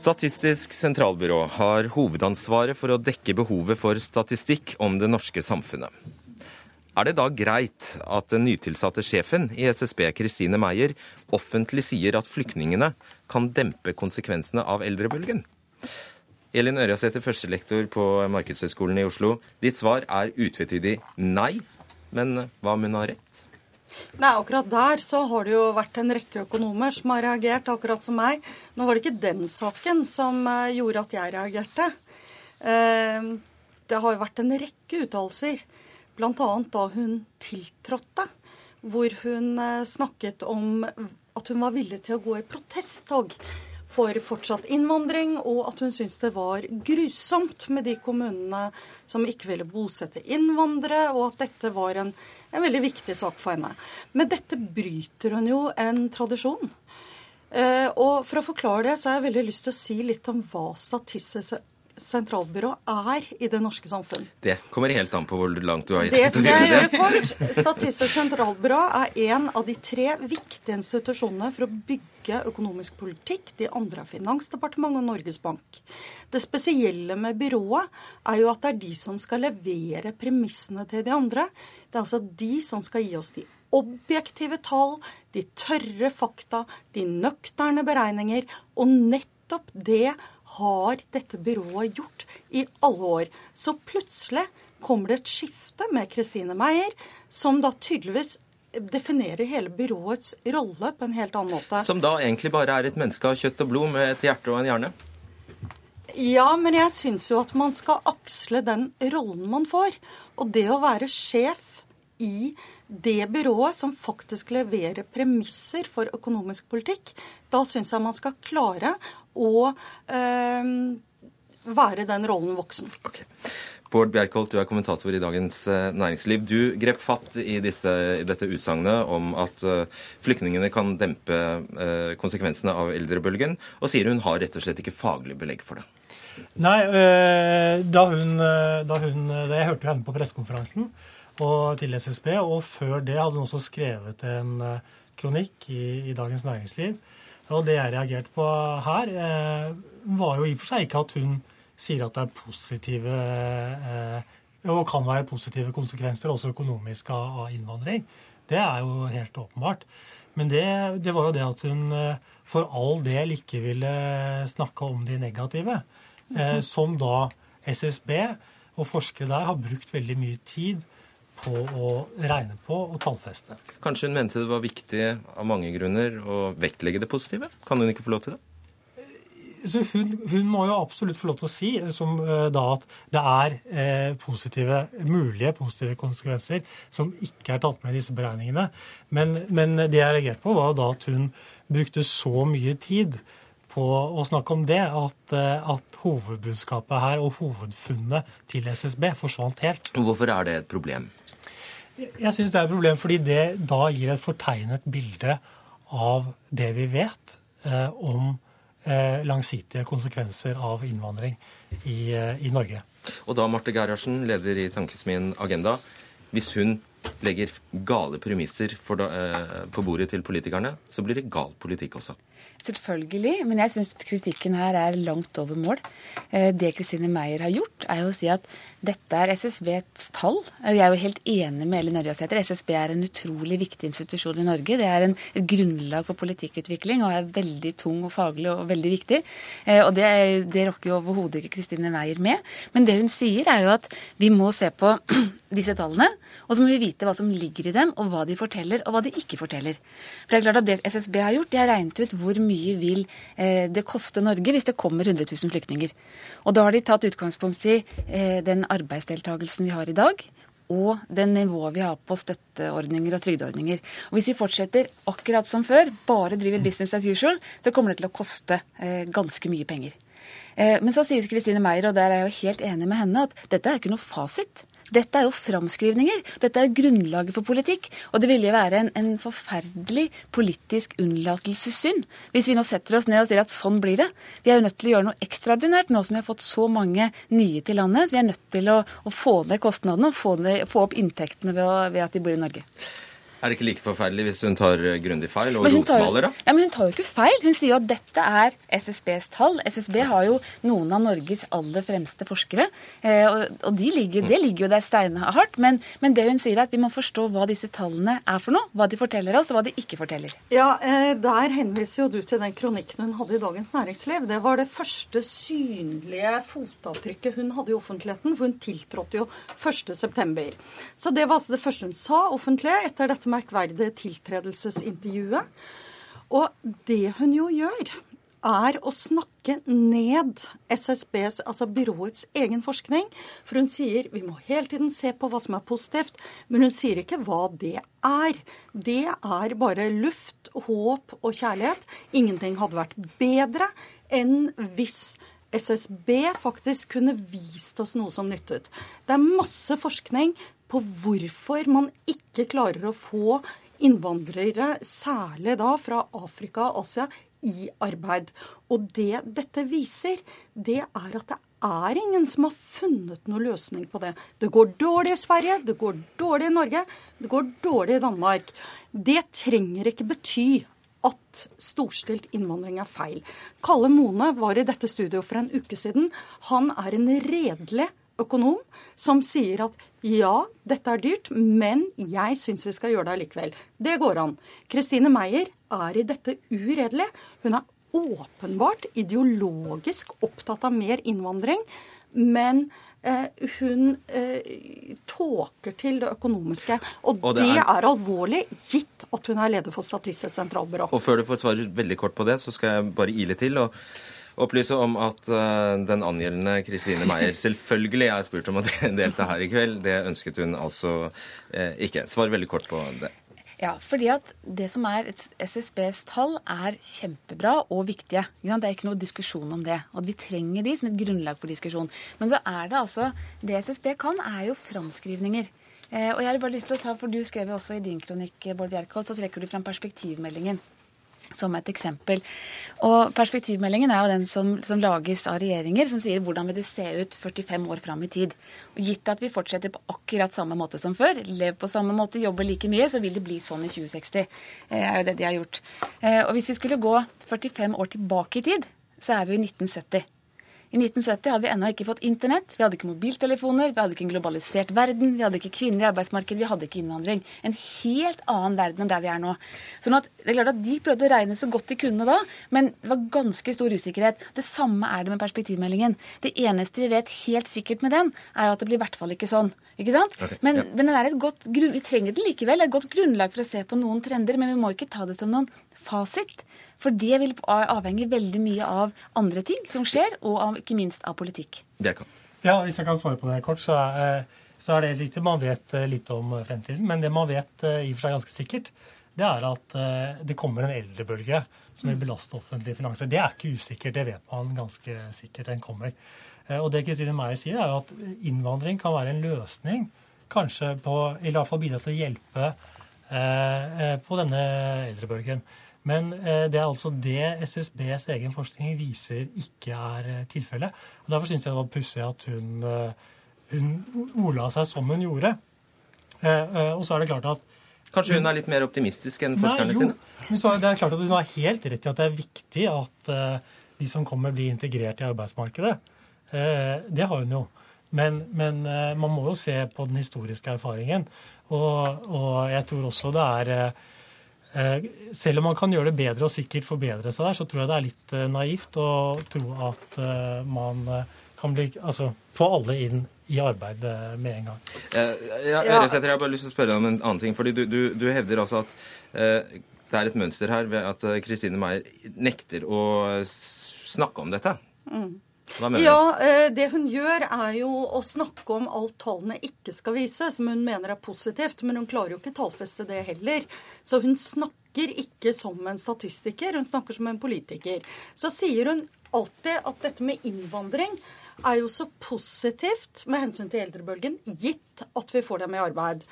Statistisk sentralbyrå har hovedansvaret for å dekke behovet for statistikk om det norske samfunnet. Er det da greit at den nytilsatte sjefen i SSB, Kristine Meyer, offentlig sier at flyktningene kan dempe konsekvensene av eldrebølgen? Elin Ørjasæter, førstelektor på Markedshøgskolen i Oslo. Ditt svar er utvetydig nei, men hva om hun har rett? Nei, akkurat der så har det jo vært en rekke økonomer som har reagert, akkurat som meg. Nå var det ikke den saken som eh, gjorde at jeg reagerte. Eh, det har jo vært en rekke uttalelser, bl.a. da hun tiltrådte, hvor hun eh, snakket om at hun var villig til å gå i protesttog for fortsatt innvandring, og at hun syntes det var grusomt med de kommunene som ikke ville bosette innvandrere, og at dette var en, en veldig viktig sak for henne. Men dette bryter hun jo en tradisjon. Eh, og for å forklare det, så har jeg veldig lyst til å si litt om hva Statistisk sentralbyrå er i det norske samfunn. Det kommer helt an på hvor langt du har gitt Det skal jeg gjøre kort. Statistisk sentralbyrå er en av de tre viktige institusjonene for å bygge økonomisk politikk. De andre er Finansdepartementet og Norges Bank. Det spesielle med byrået er jo at det er de som skal levere premissene til de andre. Det er altså de som skal gi oss de objektive tall, de tørre fakta, de nøkterne beregninger. Og nettopp det har dette byrået gjort i alle år. Så plutselig kommer det et skifte med Kristine Meyer, som da tydeligvis definerer hele byråets rolle på en helt annen måte. Som da egentlig bare er et menneske av kjøtt og blod med et hjerte og en hjerne? Ja, men jeg syns jo at man skal aksle den rollen man får. Og det å være sjef i det byrået som faktisk leverer premisser for økonomisk politikk, da syns jeg man skal klare å eh, være den rollen voksen. Okay. Bård Bjerkholt, du er kommentator i Dagens eh, Næringsliv. Du grep fatt i, disse, i dette utsagnet om at uh, flyktningene kan dempe uh, konsekvensene av eldrebølgen, og sier hun har rett og slett ikke faglig belegg for det. Nei, da hun, da hun Jeg hørte jo henne på pressekonferansen til SSB, og før det hadde hun også skrevet en kronikk i, i Dagens Næringsliv og det jeg reagerte på her, eh, var jo i og for seg ikke at hun sier at det er positive eh, og kan være positive konsekvenser, også økonomisk, av, innvandring. Det er jo helt åpenbart. Men det, det, var jo det at hun eh, for all del ikke ville snakke om de negative. Eh, som da SSB og forskere der har brukt veldig mye tid på å regne på og tallfeste. Kanskje hun mente det var viktig av mange grunner å vektlegge det positive? Kan hun ikke få lov til det? Så hun, hun må jo absolutt få lov til å si som, uh, da at det er uh, positive, mulige positive konsekvenser som ikke er tatt med i disse beregningene. Men, men det jeg reagerte på, var da at hun brukte så mye tid på å snakke om det, at, at hovedbudskapet her og hovedfunnet til SSB forsvant helt. Hvorfor er det et problem? Jeg syns det er et problem fordi det da gir et fortegnet bilde av det vi vet eh, om eh, langsiktige konsekvenser av innvandring i, eh, i Norge. Og da Marte Gerhardsen, leder i Tankesmien Agenda, hvis hun legger gale premisser da, eh, på bordet til politikerne, så blir det gal politikk også. Selvfølgelig, men jeg syns kritikken her er langt over mål. Eh, det Kristine Meyer har gjort, er jo å si at dette er SSBs tall. Jeg er jo helt enig med Elin Ørjasæter. SSB er en utrolig viktig institusjon i Norge. Det er en, et grunnlag for politikkutvikling og er veldig tung og faglig og veldig viktig. Eh, og det, det rokker jo overhodet ikke Kristine Meyer med. Men det hun sier, er jo at vi må se på disse tallene, og så må vi vite hva som ligger i dem, og hva de forteller, og hva de ikke forteller. For det er klart at det SSB har gjort, de har regnet ut hvor mye vil eh, det koste Norge hvis det kommer 100 000 flyktninger. Og da har de tatt utgangspunkt i eh, den arbeidsdeltakelsen vi har i dag, og det nivået vi har på støtteordninger og trygdeordninger. Og Hvis vi fortsetter akkurat som før, bare driver business as usual, så kommer det til å koste eh, ganske mye penger. Eh, men så sier Kristine Meyer, og der er jeg jo helt enig med henne, at dette er ikke noe fasit. Dette er jo framskrivninger. Dette er jo grunnlaget for politikk. Og det ville jo være en, en forferdelig politisk unnlatelsessynd hvis vi nå setter oss ned og sier at sånn blir det. Vi er jo nødt til å gjøre noe ekstraordinært nå som vi har fått så mange nye til landet. Så vi er nødt til å, å få ned kostnadene og få, ned, få opp inntektene ved, å, ved at de bor i Norge. Er det ikke like forferdelig hvis hun tar grundig feil og rotsmaler, da? Ja, men Hun tar jo ikke feil. Hun sier jo at dette er SSBs tall. SSB har jo noen av Norges aller fremste forskere, eh, og de ligger, det ligger jo der steinhardt. Men, men det hun sier er at vi må forstå hva disse tallene er for noe, hva de forteller oss, og hva de ikke forteller. Ja, eh, Der henviser jo du til den kronikken hun hadde i Dagens Næringsliv. Det var det første synlige fotavtrykket hun hadde i offentligheten, for hun tiltrådte jo 1.9. Så det var altså det første hun sa offentlig etter dette merkverdige tiltredelsesintervjuet. Og det hun jo gjør, er å snakke ned SSBs, altså byråets egen forskning. For hun sier vi må hele tiden se på hva som er positivt, men hun sier ikke hva det er. Det er bare luft, håp og kjærlighet. Ingenting hadde vært bedre enn hvis SSB faktisk kunne vist oss noe som nyttet. Det er masse forskning på hvorfor man ikke klarer å få innvandrere, særlig da fra Afrika og Asia, i arbeid. Og det dette viser, det er at det er ingen som har funnet noen løsning på det. Det går dårlig i Sverige, det går dårlig i Norge, det går dårlig i Danmark. Det trenger ikke bety at storstilt innvandring er feil. Kalle Mone var i dette studioet for en uke siden. Han er en redelig økonom som sier at ja, dette er dyrt, men jeg syns vi skal gjøre det allikevel. Det går an. Kristine Meyer er i dette uredelig. Hun er åpenbart ideologisk opptatt av mer innvandring, men eh, hun eh, tåker til det økonomiske. Og, og det, er... er... alvorlig, gitt at hun er leder for Statistisk sentralbyrå. Og før du får svare veldig kort på det, så skal jeg bare ile til. og opplyse om at uh, den angjeldende Kristine Meyer selvfølgelig er spurt om å delta her i kveld. Det ønsket hun altså uh, ikke. Svar veldig kort på det. Ja, fordi at det som er SSBs tall, er kjempebra og viktige. Det er ikke noe diskusjon om det. Og vi trenger de som et grunnlag for diskusjon. Men så er det altså Det SSB kan, er jo framskrivninger. Eh, og jeg har bare lyst til å ta, for Du skrev jo også i din kronikk Bård Bjerkholt, så trekker du fram perspektivmeldingen som et eksempel. Og Perspektivmeldingen er jo den som, som, lages av regjeringer, som sier hvordan vil det se ut 45 år fram i tid. Og Gitt at vi fortsetter på akkurat samme måte som før, lever på samme måte, jobber like mye, så vil det bli sånn i 2060. Det er jo det de har gjort. Eh, og Hvis vi skulle gå 45 år tilbake i tid, så er vi jo i 1970. I 1970 hadde vi ennå ikke fått internett, vi hadde ikke mobiltelefoner, vi hadde ikke en globalisert verden, vi hadde ikke kvinner i arbeidsmarkedet, vi hadde ikke innvandring. En helt annen verden enn der vi er nå. Sånn at det er klart at De prøvde å regne så godt de kunne da, men det var ganske stor usikkerhet. Det samme er det med perspektivmeldingen. Det eneste vi vet helt sikkert med den, er jo at det blir i hvert fall ikke sånn. Ikke sant? Okay, men, ja. men er godt, vi trenger den likevel. Et godt grunnlag for å se på noen trender, men vi må ikke ta det som noen fasit. For det vil avhenge veldig mye av andre ting som skjer, og av, ikke minst av politikk. Ja, Hvis jeg kan svare på det kort, så er, så er det riktig. Man vet eh, litt om fremtiden. Men det man vet eh, i og for seg ganske sikkert, det er at eh, det kommer en eldrebølge som vil mm. belaste offentlige finanser. Det er ikke usikkert, det vet man ganske sikkert. Den kommer. Og det Kristine Meyer sier, er jo at innvandring kan være en løsning. Kanskje på, eller i hvert fall bidra til å hjelpe på denne eldrebølgen. Men eh, det er altså det SSBs egen forskning viser ikke er eh, tilfellet. Derfor syns jeg det var pussig at hun, eh, hun ola seg som hun gjorde. Og så er det klart at Kanskje hun er litt mer optimistisk enn forskerne sine? Men så er det klart at Hun har helt rett i at det er viktig at de som kommer, blir integrert i arbeidsmarkedet. Det har hun jo. Men, men man må jo se på den historiske erfaringen. Og, og jeg tror også det er selv om man kan gjøre det bedre og sikkert forbedre seg der, så tror jeg det er litt eh, naivt å tro at eh, man kan bli, altså, få alle inn i arbeid med en gang. Ja, Øresæter, jeg har bare lyst til å spørre deg om en annen ting. fordi Du, du, du hevder altså at eh, det er et mønster her ved at Kristine Meier nekter å snakke om dette. Mm. Ja, Det hun gjør, er jo å snakke om alt tallene ikke skal vise, som hun mener er positivt. Men hun klarer jo ikke tallfeste det heller. Så hun snakker ikke som en statistiker, hun snakker som en politiker. Så sier hun alltid at dette med innvandring er jo så positivt med hensyn til eldrebølgen, gitt at vi får dem i arbeid.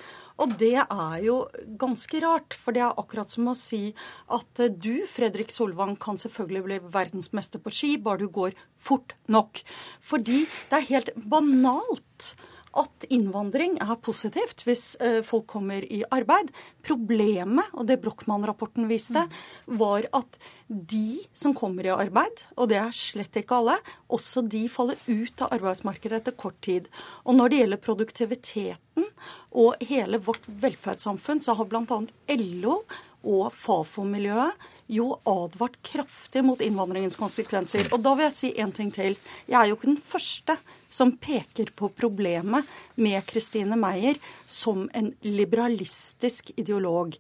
Og det er jo ganske rart, for det er akkurat som å si at du, Fredrik Solvang, kan selvfølgelig bli verdensmester på ski, bare du går fort nok. Fordi det er helt banalt at innvandring er positivt hvis eh, folk kommer i arbeid. Problemet, og det Brochmann-rapporten viste, var at de som kommer i arbeid, og det er slett ikke alle, også de faller ut av arbeidsmarkedet etter kort tid. Og når det gjelder produktiviteten og hele vårt velferdssamfunn, så har bl.a. LO og Fafo-miljøet jo advart kraftig mot innvandringens konsekvenser. Og da vil jeg si en ting til. Jeg er jo ikke den første som peker på problemet med Christine Meyer som en liberalistisk ideolog.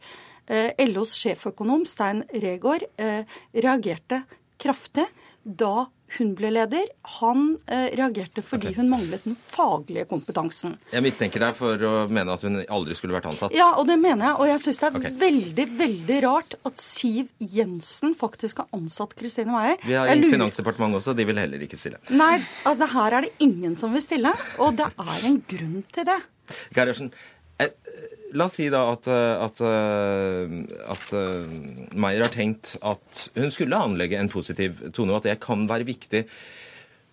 Eh, LOs sjeføkonom Stein Regaard eh, reagerte kraftig da hun ble leder. Han eh, reagerte fordi okay. hun manglet den faglige kompetansen. Jeg mistenker deg for å mene at hun aldri skulle vært ansatt. Ja, og det mener jeg. Og jeg syns det er okay. veldig, veldig rart at Siv Jensen faktisk har ansatt Kristine Meyer. Vi har i Finansdepartementet også, de vil heller ikke stille. Nei, altså her er det ingen som vil stille. Og det er en grunn til det. Gerhardsen, La oss si da at, eh, at, eh, at uh, Meyer har tenkt at hun skulle anlegge en positiv tone, og at det kan være viktig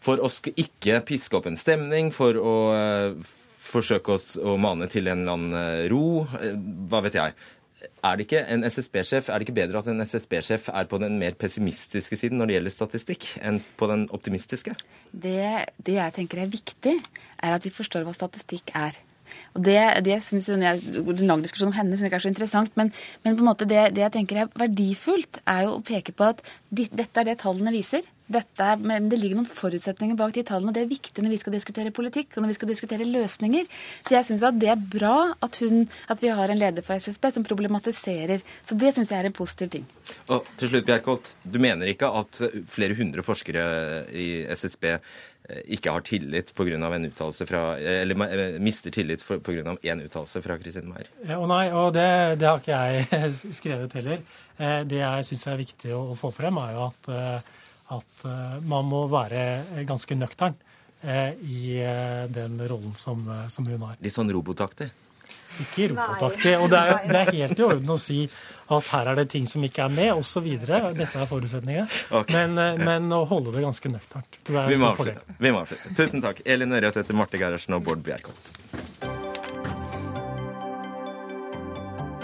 for å ikke piske opp en stemning, for å forsøke oss å mane til en eller annen ro. Hva vet jeg. Er det ikke en SSB-sjef, er det ikke bedre at en SSB-sjef er på den mer pessimistiske siden når det gjelder statistikk, enn på den optimistiske? Det, det jeg tenker er viktig, er at vi forstår hva statistikk er. Og det, det synes jeg, En lang diskusjon om henne synes jeg ikke er så interessant, men, men på en måte det, det, jeg tenker er verdifullt, er jo å peke på at de, dette er det tallene viser. Dette, men det ligger noen forutsetninger bak de tallene, og det er viktig når vi skal diskutere politikk og når vi skal diskutere løsninger. Så jeg syns det er bra at, hun, at, vi har en leder for SSB som problematiserer. Så det syns jeg er en positiv ting. Og til slutt, Bjerkholt, du mener ikke at flere hundre forskere i SSB ikke har tillit på grunn av en uttalelse fra Eller eh, mister tillit pga. én uttalelse fra Kristin Meyer. Ja, og nei, og det, det, har ikke jeg skrevet heller. Eh, det jeg syns er viktig å få frem, er jo at, at man må være ganske nøktern i den rollen som, som hun har. Litt sånn robotaktig? Ikke robotaktig. Og det er, det er, helt i orden å si at her er det ting som ikke er med, osv. Dette er forutsetningene. Okay. Men, eh, men, å holde det ganske nøkternt. Vi må avslutte. Vi må avslutte. Tusen takk. Elin Ørjasæter, Marte Gerhardsen og Bård Bjerkholt.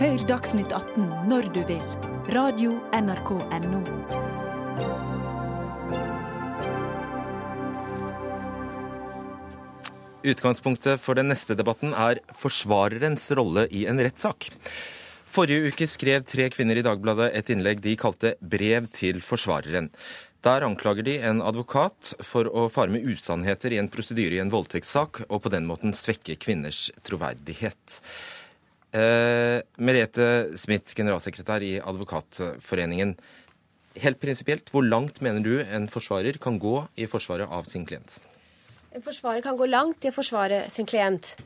Hør Dagsnytt 18 når du vil. Radio NRK Radio.nrk.no. Utgangspunktet for den neste debatten er forsvarerens rolle i en rettssak. Forrige uke skrev tre kvinner i Dagbladet et innlegg de kalte 'Brev til forsvareren'. Der anklager de en advokat for å fare med usannheter i en prosedyre i en voldtektssak, og på den måten svekke kvinners troverdighet. Eh, Merete Smith, generalsekretær i Advokatforeningen. Helt prinsipielt, hvor langt mener du en forsvarer kan gå i forsvaret av sin klient? En forsvarer kan gå langt i å forsvare sin klient.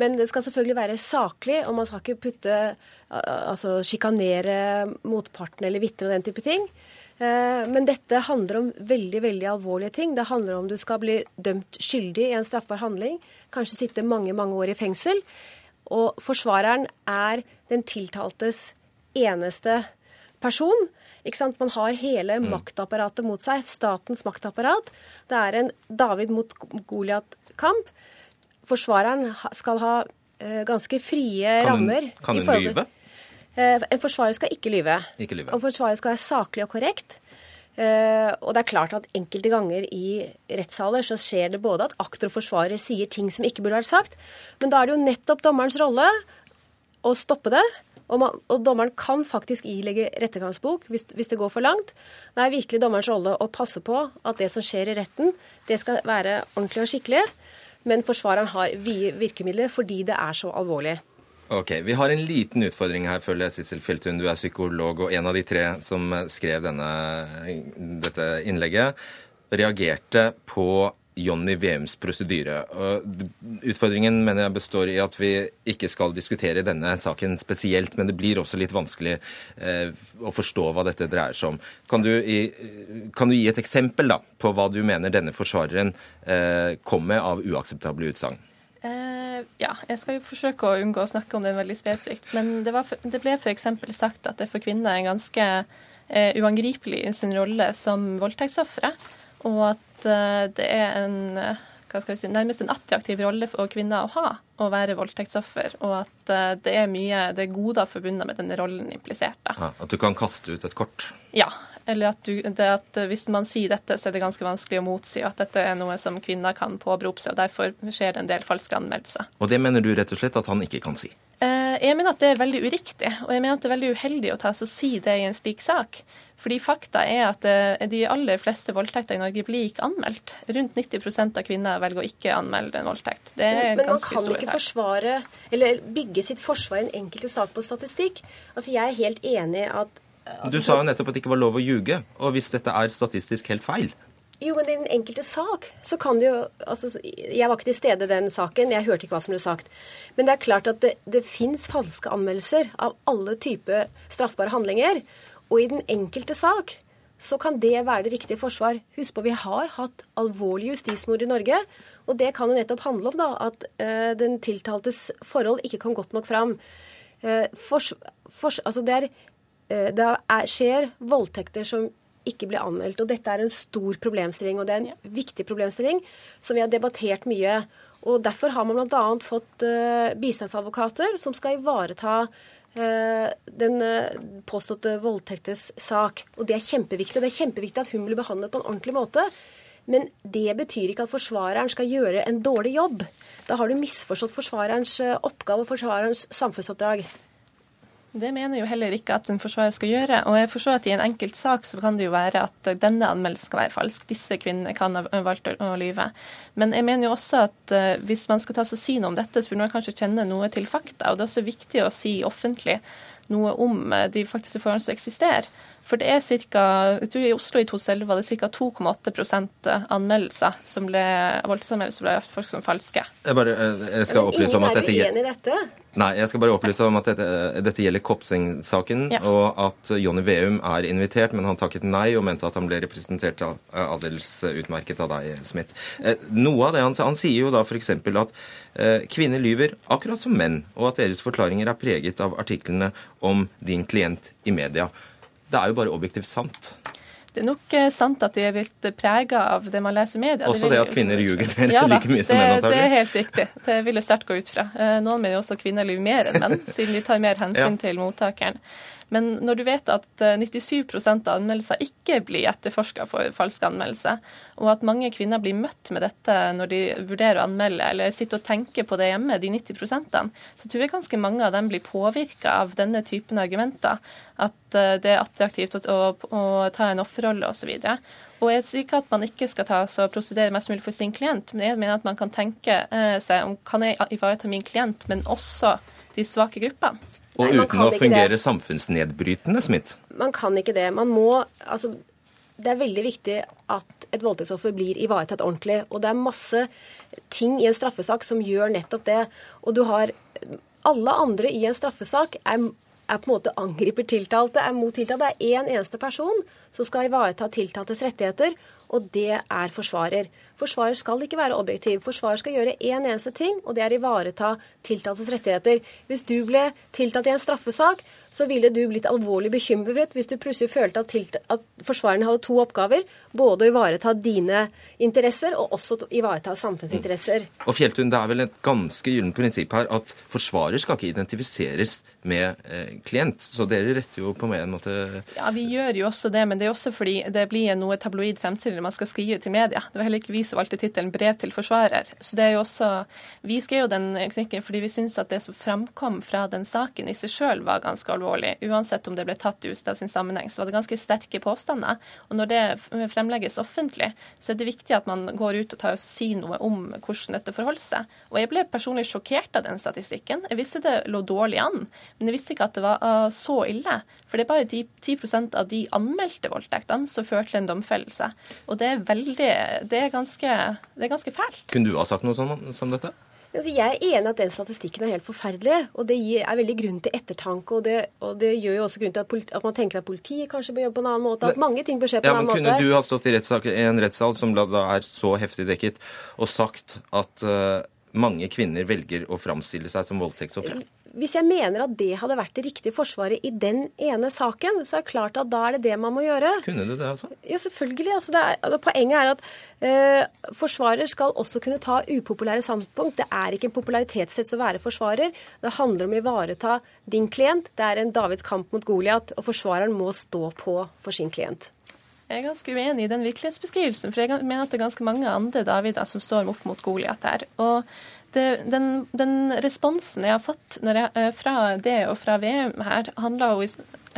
Men det skal selvfølgelig være saklig, og man skal ikke putte altså sjikanere motparten eller vitner og den type ting. Eh, men dette handler om veldig veldig alvorlige ting. Det handler om du skal bli dømt skyldig i en straffbar handling, kanskje sitte mange mange år i fengsel. Og forsvareren er den tiltaltes eneste person. Ikke sant? Man har hele Mm. maktapparatet mot seg. Statens maktapparat. Det er en David mot Goliat-kamp. Forsvareren skal ha eh, ganske frie Kan hun, rammer. kan hun lyve? Eh, en forsvarer skal ikke lyve. Ikke lyve. Og forsvarer skal være saklig og korrekt. Eh, og det er klart at enkelte ganger i rettssaler så skjer det både at aktor og forsvarer sier ting som ikke burde vært sagt, men da er det jo nettopp dommerens rolle å stoppe det. Og, man, og dommeren kan faktisk ilegge rettergangsbok hvis, hvis det går for langt. Det er virkelig dommerens rolle å passe på at det som skjer i retten, det skal være ordentlig og skikkelig. Men forsvareren har vide virkemidler fordi det er så alvorlig. Ok, Vi har en liten utfordring her, føler jeg, Sissel Filtun. Du er psykolog og en av de tre som skrev denne, dette innlegget. Reagerte på Jonny Veums prosedyre. Utfordringen mener jeg består i at vi ikke skal diskutere denne saken spesielt, men det blir også litt vanskelig eh, å forstå hva dette dreier seg om. Kan du, kan du gi et eksempel da, på hva du mener denne forsvareren eh, kom med av uakseptable utsagn? Eh, ja, jeg skal jo forsøke å unngå å snakke om det veldig spesifikt. Men det, var, det ble f.eks. sagt at det for kvinner er ganske uangripelig i sin rolle som voldtektsofre. Og at eh, det er en eh, hva skal vi si, nærmest en attraktiv rolle for kvinner å ha, å være voldtektsoffer. Og at eh, det er mye det er goder forbundet med denne rollen implisert. Ja, at du kan kaste ut et kort? Ja. Eller at, du, at hvis man sier dette, så er det ganske vanskelig å motsi, og at dette er noe som kvinner kan påberope seg. og Derfor skjer det en del falske anmeldelser. Og det mener du rett og slett at han ikke kan si? Eh, Jeg mener at det er veldig uriktig, og jeg mener at det er veldig uheldig å ta så si det i en slik sak. Fordi fakta er at eh, de aller fleste voldtekter i Norge blir ikke anmeldt. Rundt 90 av kvinner velger å ikke anmelde en voldtekt. Det er Men, en men man kan ikke forsvare, eller bygge sitt forsvar i en enkelte sak på statistikk. Altså, Jeg er helt enig at at Du sa jo nettopp at det ikke var lov å ljuge. Og hvis dette er statistisk helt feil Jo, men i den enkelte sak så kan det jo altså, Jeg var ikke til stede i den saken, jeg hørte ikke hva som ble sagt. Men det er klart at det, det fins falske anmeldelser av alle typer straffbare handlinger. Og i den enkelte sak så kan det være det riktige forsvar. Husk på, vi har hatt alvorlige justismord i Norge. Og det kan jo nettopp handle om da, at uh, den tiltaltes forhold ikke kom godt nok fram. Uh, for, for, altså det, er, uh, det er, skjer voldtekter som ikke blir anmeldt. Og dette er en stor problemstilling, og det er en viktig problemstilling som vi har debattert mye. Og Derfor har man bl.a. fått eh, bistandsadvokater som skal ivareta eh, den eh, påståtte voldtektes sak. Og det er kjempeviktig. Det er kjempeviktig at hun blir behandlet på en ordentlig måte. Men det betyr ikke at forsvareren skal gjøre en dårlig jobb. Da har du misforstått forsvarerens oppgave og forsvarerens samfunnsoppdrag. Det mener jo heller ikke at en forsvarer skal gjøre. Og jeg forstår at i en enkelt sak så kan det jo være at denne anmeldelsen skal være falsk. Disse kvinnene kan ha valgt å lyve. Men jeg mener jo også at uh, hvis man skal ta så si noe om dette, så burde man kanskje kjenne noe til fakta. Og det er også viktig å si offentlig noe om uh, de faktiske forholdene som eksisterer. For det er ca. Jeg tror i Oslo i 2011 var det ca. 2,8% anmeldelser som ble voldtektsanmeldelser ble folk som falske. Jeg, bare, eh, jeg skal opplyse om at dette Ingen er uenig i dette. Nei, jeg skal bare opplyse om at dette, dette gjelder Kopseng-saken, Ja. og at Jonny Veum er invitert, men han takket nei og mente at han ble representert av- aldeles utmerket av deg, Smith. Eh, Noe av det han, han sier jo da f.eks. at eh, kvinner lyver akkurat som menn, og at deres forklaringer er preget av artiklene om din klient i media. Det er jo bare objektivt sant. Det er nok eh, sant at de er blitt prega av det man leser i media. Også det, det at kvinner ljuger mer Ja like mye som menn, antakelig? Det er helt riktig. Det vil jeg sterkt gå ut fra. Eh, Noen mener jo også kvinner lyver mer enn menn, siden de tar mer hensyn Ja. til mottakeren. Men når du vet at eh, 97 av anmeldelser ikke blir etterforska for falsk anmeldelse, og at mange kvinner blir møtt med dette når de vurderer å anmelde, eller sitter og tenker på det hjemme, de 90% så tror jeg ganske mange av dem blir påvirka av denne typen argumenter. At eh, det er attraktivt å, å, å ta en offerrolle osv. Og jeg sier ikke at man ikke skal ta så prosedere mest mulig for sin klient, men jeg mener at man kan tenke eh, seg om kan jeg ivareta min klient, men også de svake gruppene. Og Nei, uten å fungere det. samfunnsnedbrytende, Smith. Man kan ikke det. Man må Altså, det er veldig viktig at et voldtektsoffer blir ivaretatt ordentlig. Og det er masse ting i en straffesak som gjør nettopp det. Og du har Alle andre i en straffesak er er på en måte angriper tiltalte, er mot tiltalte. Det er én eneste person som skal ivareta tiltaltes rettigheter, og det er forsvarer. Forsvarer skal ikke være objektiv. Forsvarer skal gjøre én en eneste ting, og det er ivareta tiltaltes rettigheter. Hvis du ble tiltalt i en straffesak, så ville du blitt alvorlig bekymret hvis du plutselig følte at, at forsvareren hadde to oppgaver. Både å ivareta dine interesser og også å ivareta samfunnsinteresser. Mm. Og Fjelltun, det er vel et ganske gyllent prinsipp her at forsvarer skal ikke identifiseres med eh, klient. Så dere retter jo på en måte Ja, vi gjør jo også det, men det er også fordi det blir noe tabloid fremstilling man skal skrive til media. Det var heller ikke vi som valgte tittelen 'brev til forsvarer'. Så det er jo også Vi skrev jo den kronikken fordi vi syns at det som framkom fra den saken i seg sjøl var ganske alvorlig. Uansett om det ble tatt ut av sin sammenheng, så var det ganske sterke påstander. Og når det fremlegges offentlig, så er det viktig at man går ut og tar og sier noe om hvordan dette forholder seg. Og jeg ble personlig sjokkert av den statistikken. Jeg visste det lå dårlig an, men jeg visste ikke at det var uh, så ille. For det er bare 10, 10 av de anmeldte voldtektene som fører til en domfellelse. Og det er veldig Det er ganske, det er ganske fælt. Kunne du ha sagt noe sånn, som dette? Altså, jeg er enig at den statistikken er helt forferdelig, og det er veldig grunn til ettertanke. Og det, og det gjør jo også grunn til at, politi, at, man tenker at politiet kanskje bør jobbe på en annen måte. At mange ting bør skje på ja, en annen måte. Kunne du ha stått i, i en rettssal som da er så heftig dekket, og sagt at uh, mange kvinner velger å framstille seg som voldtektsofre? Hvis jeg mener at det hadde vært det riktige forsvaret i den ene saken, så er det klart at da er det det man må gjøre. Kunne du det, altså? Ja, selvfølgelig. Altså, er, altså, poenget er at eh, forsvarer skal også kunne ta upopulære standpunkt. Det er ikke en popularitetshets å være forsvarer. Det handler om å ivareta din klient. Det er en Davids kamp mot Goliat, og forsvareren må stå på for sin klient. Jeg er ganske uenig i den virkelighetsbeskrivelsen, for jeg mener at det er ganske mange andre Davider som står opp mot Goliat der. Og det, den, den, responsen jeg har fått jeg, eh, fra det og fra VM her, handler jo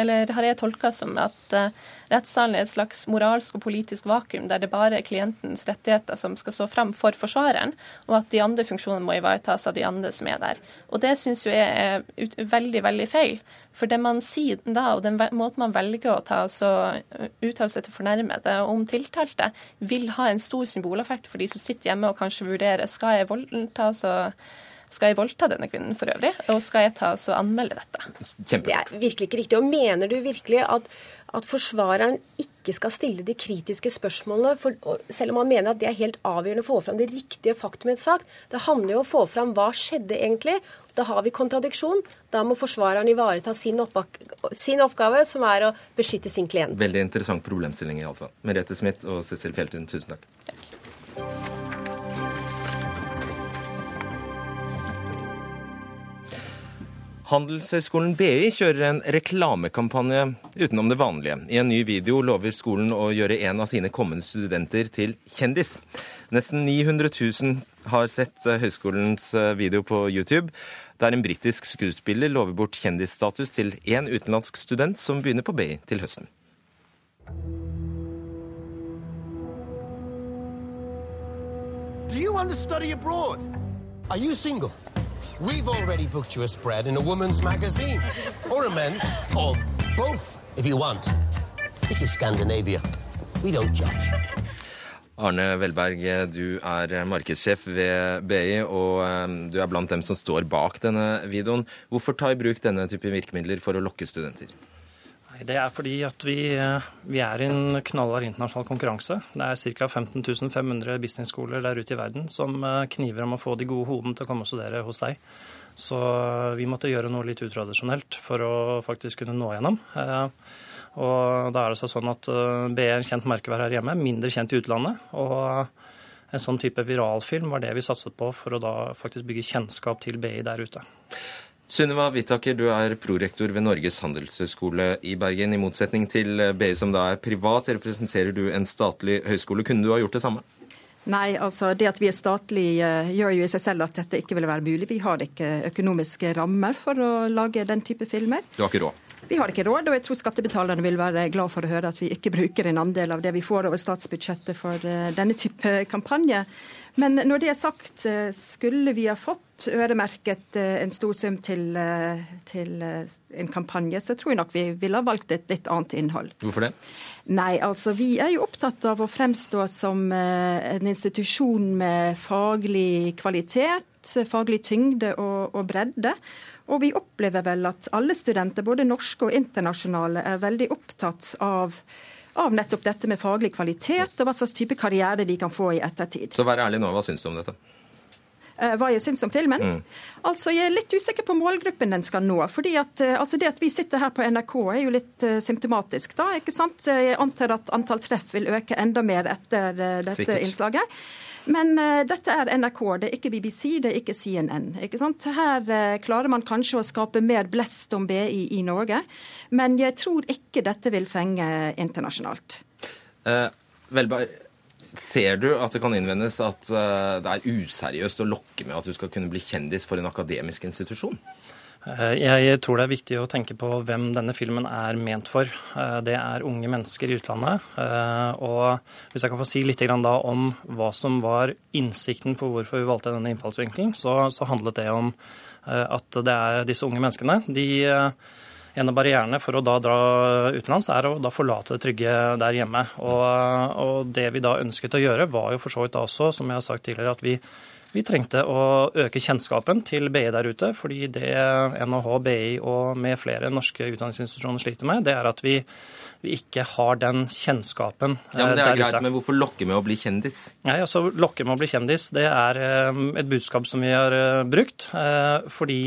eller har jeg tolka som at uh, rettssalen er et slags moralsk og politisk vakuum, der det bare er klientens rettigheter som skal stå fram for forsvareren, og at de andre funksjonene må ivaretas av de andre som er der. Og det syns jo jeg er veldig, veldig feil. For det man sier da, og den måten man velger å ta altså, uttale seg til fornærmede om tiltalte, vil ha en stor symboleffekt for de som sitter hjemme og kanskje vurderer skal jeg voldta altså skal jeg voldta denne kvinnen for øvrig, og skal jeg ta og anmelde dette? Kjempe. Det er virkelig ikke riktig. Og mener du virkelig at, at forsvareren ikke skal stille de kritiske spørsmålene, for, selv om han mener at det er helt avgjørende å få fram det riktige faktum i en sak? Det handler jo om å få fram hva skjedde egentlig. Da har vi kontradiksjon. Da må forsvareren ivareta sin, sin oppgave, som er å beskytte sin klient. Veldig interessant problemstilling iallfall. Merete Smith og Cecil Fjeltun, tusen takk. takk. Handelshøyskolen BI kjører en reklamekampanje utenom det vanlige. I en ny video lover skolen å gjøre en av sine kommende studenter til kjendis. Nesten 900 000 har sett eh, høyskolens eh, video på YouTube, der en britisk skuespiller lover bort kjendisstatus til én utenlandsk student som begynner på BI til høsten. Do you want to study abroad? Are you single? We've already booked you a spread in a woman's magazine. Or a men's. Or both, if you want. This is Scandinavia. We don't judge. Arne Velberg, du er markedssjef ved BI, og eh, du er blant dem som står bak denne videoen. Hvorfor ta i bruk denne type virkemidler for å lokke studenter? Det er fordi at vi, eh, vi er i en knallhard internasjonal konkurranse. Det er ca. 15 500 businessskoler der ute i verden som eh, kniver om å få de gode hodene til å komme og studere hos deg. Så eh, vi måtte gjøre noe litt utradisjonelt for å faktisk kunne nå gjennom. Og da er det sånn at BE er en kjent merkevær her hjemme, mindre kjent i utlandet. Og en sånn type viralfilm var det vi satset på for å da faktisk bygge kjennskap til BI der ute. Sunniva Whittaker, du er prorektor ved Norges handelshøyskole i Bergen. I motsetning til BI, som da er privat, representerer du en statlig høyskole. Kunne du ha gjort det samme? Nei, altså det at vi er statlig uh, gjør jo i seg selv at dette ikke ville være mulig. Vi har ikke økonomiske rammer for å lage den type filmer. Du har ikke råd? Vi har ikke råd, og jeg tror skattebetalerne vil være glad for å høre at vi ikke bruker en andel av det vi får over statsbudsjettet for uh, denne type kampanje. Men når det er sagt, uh, skulle vi ha fått øremerket eh, en stor sum til, eh, til, eh, en kampanje, så tror jeg nok vi ville ha valgt et litt annet innhold. Hvorfor det? Nei, altså Vi er jo opptatt av å fremstå som en institusjon med faglig kvalitet, faglig tyngde og, og bredde. Og vi opplever vel at alle studenter, både norske og internasjonale, er veldig opptatt av av nettopp dette med faglig kvalitet og hva slags type karriere de kan få i ettertid. Så vær ærlig nå, hva syns du om dette? Eh, hva jeg syns om filmen. Mm. Altså, Jeg er litt usikker på målgruppen den skal nå. fordi at, uh, altså Det at vi sitter her på NRK er jo litt uh, symptomatisk. da, ikke sant? Jeg antar at antall treff vil øke enda mer etter dette Sikkert. innslaget. Men dette er NRK, det er ikke BBC, det er ikke CNN. ikke sant? Her klarer man kanskje å skape mer blest om BI i Norge, men jeg tror ikke dette vil fenge internasjonalt. Uh, Velberg, Ser du at det kan innvendes at uh, det er useriøst å lokke med at du skal kunne bli kjendis for en akademisk institusjon? Eh, jeg tror det er viktig å tenke på hvem denne filmen er ment for. Eh, det er unge mennesker i utlandet. Og hvis jeg kan få si litt da om hva som var innsikten for hvorfor vi valgte denne innfallsvinkelen, så, så handlet det om at det er disse unge menneskene. de en av barrierene for å da dra utenlands er å da forlate det trygge der hjemme. Og, og, det vi da ønsket å gjøre, var jo for så vidt også, som jeg har sagt tidligere, at vi, vi trengte å øke kjennskapen til BI der ute. Fordi det NHH, BI og med flere norske utdanningsinstitusjoner sliter med, det er at vi, vi ikke har den kjennskapen der ute. Ja, men Det er greit, ute. men hvorfor lokke med å bli kjendis? Nei, altså Lokke med å bli kjendis, det er eh, et budskap som vi har eh, brukt. Eh, fordi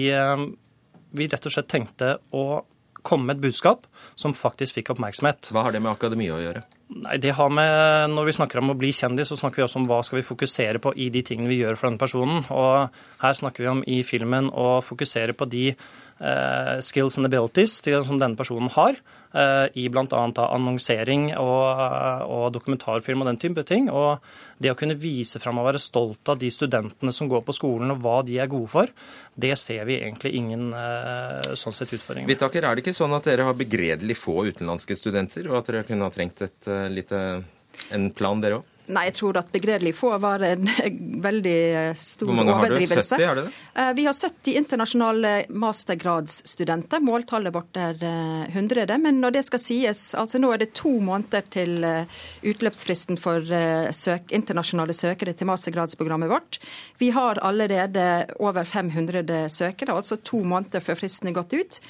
vi rett og slett tenkte å komme med et budskap som faktisk fikk oppmerksomhet. Hva har det med akademia å gjøre? Nei, det har med, Når vi snakker om å bli kjendis, så snakker vi også om hva skal vi fokusere på i de tingene vi gjør for denne personen. Og her snakker vi om i filmen å fokusere på de eh, skills and abilities som denne personen har. Eh, i bl.a. annonsering og, og, dokumentarfilm og den type ting. Og det å kunne vise fram og være stolt av de studentene som går på skolen og hva de er gode for, det ser vi egentlig ingen eh, sånn sett utfordringer med. Vittaker, er det ikke sånn at dere har begredelig få utenlandske studenter, og at dere kunne ha trengt et lite, en plan, dere òg? Nei, jeg tror at begredelig få var en veldig eh, stor overdrivelse. Hvor mange har du? 70, er det det? Eh, vi har 70 internasjonale mastergradsstudenter. Måltallet vårt er 100. Eh, Men når det skal sies, altså nå er det to måneder til utløpsfristen for søk, internasjonale søkere til mastergradsprogrammet vårt. Vi har allerede over 500 søkere, altså to måneder før fristen er gått ut.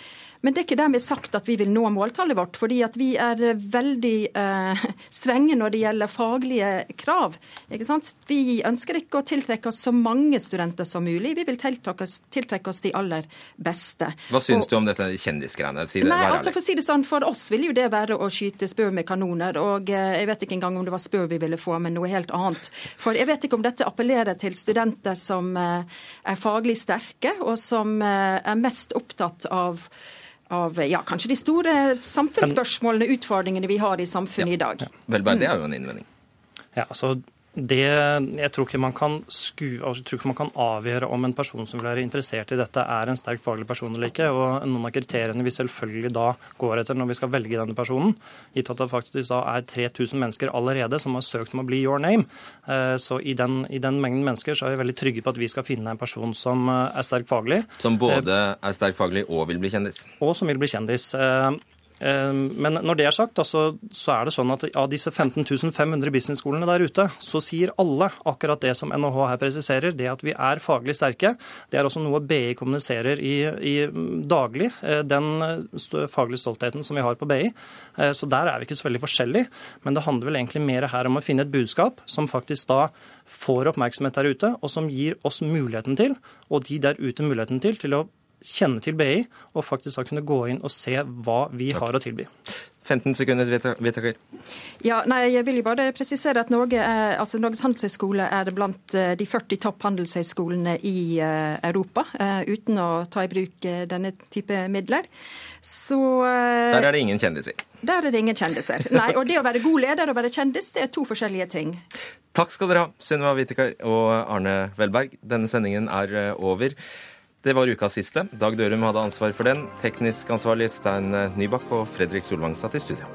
Men det er ikke dermed sagt at vi vil nå måltallet vårt, fordi at vi er veldig eh, strenge når det gjelder faglige krav. Vi ønsker ikke å tiltrekke oss så mange studenter som mulig. Vi vil tiltrekke oss, tiltrekke oss de aller beste. Hva syns og, du om dette kjendisgreiene? Si det, nei, altså For å si det sånn, for oss vil jo det være å skyte spø med kanoner. Og eh, jeg vet ikke engang om det var spø vi ville få, men noe helt annet. For jeg vet ikke om dette appellerer til studenter som eh, er faglig sterke, og som eh, er mest opptatt av av ja, kanskje de store samfunnsspørsmålene, utfordringene vi har i samfunnet ja, i dag. Ja. Vel, bare det er jo en innvending. Ja, altså det, jeg tror ikke man kan sku, altså, jeg tror ikke man kan avgjøre om en person som vil være interessert i dette, er en sterk faglig person eller ikke. og Noen av kriteriene vi selvfølgelig da går etter når vi skal velge denne personen, gitt at det faktisk da er 3000 mennesker allerede som har søkt om å bli your name, eh, så i den, i den mengden mennesker så er vi veldig trygge på at vi skal finne en person som eh, er sterk faglig. Som både er sterk faglig og vil bli kjendis? Og som vil bli kjendis. Eh, men når det er sagt, så er det sånn at av disse 15 500 businessskolene der ute, så sier alle akkurat det som NHH her presiserer, det at vi er faglig sterke. Det er også noe BI kommuniserer i, i daglig, eh, den faglige stoltheten som vi har på BI. Eh, så der er vi ikke så veldig forskjellige. Men det handler vel egentlig mer her om å finne et budskap som faktisk da får oppmerksomhet der ute, og som gir oss muligheten til, og de der ute muligheten til, til å kjenne til BI og faktisk da kunne gå inn og se hva vi har å tilby. 15 sekunder, vedtaker. Ja, nei, jeg vil jo bare presisere at Norge er, altså Norges handelshøyskole er blant eh, de 40 topp handelshøyskolene i uh, Europa, uh, uten å ta i bruk denne type midler. Så Der er det ingen kjendiser? Der er det ingen kjendiser. Nei, og det å være god leder og være kjendis, det er to forskjellige ting. Takk skal dere ha, Sunniva Whittaker og Arne Velberg. Denne sendingen er over. Det var ukas siste. Dag Dørum hadde ansvar for den. Teknisk ansvarlig Stein Nybakk og Fredrik Solvang satt i studio.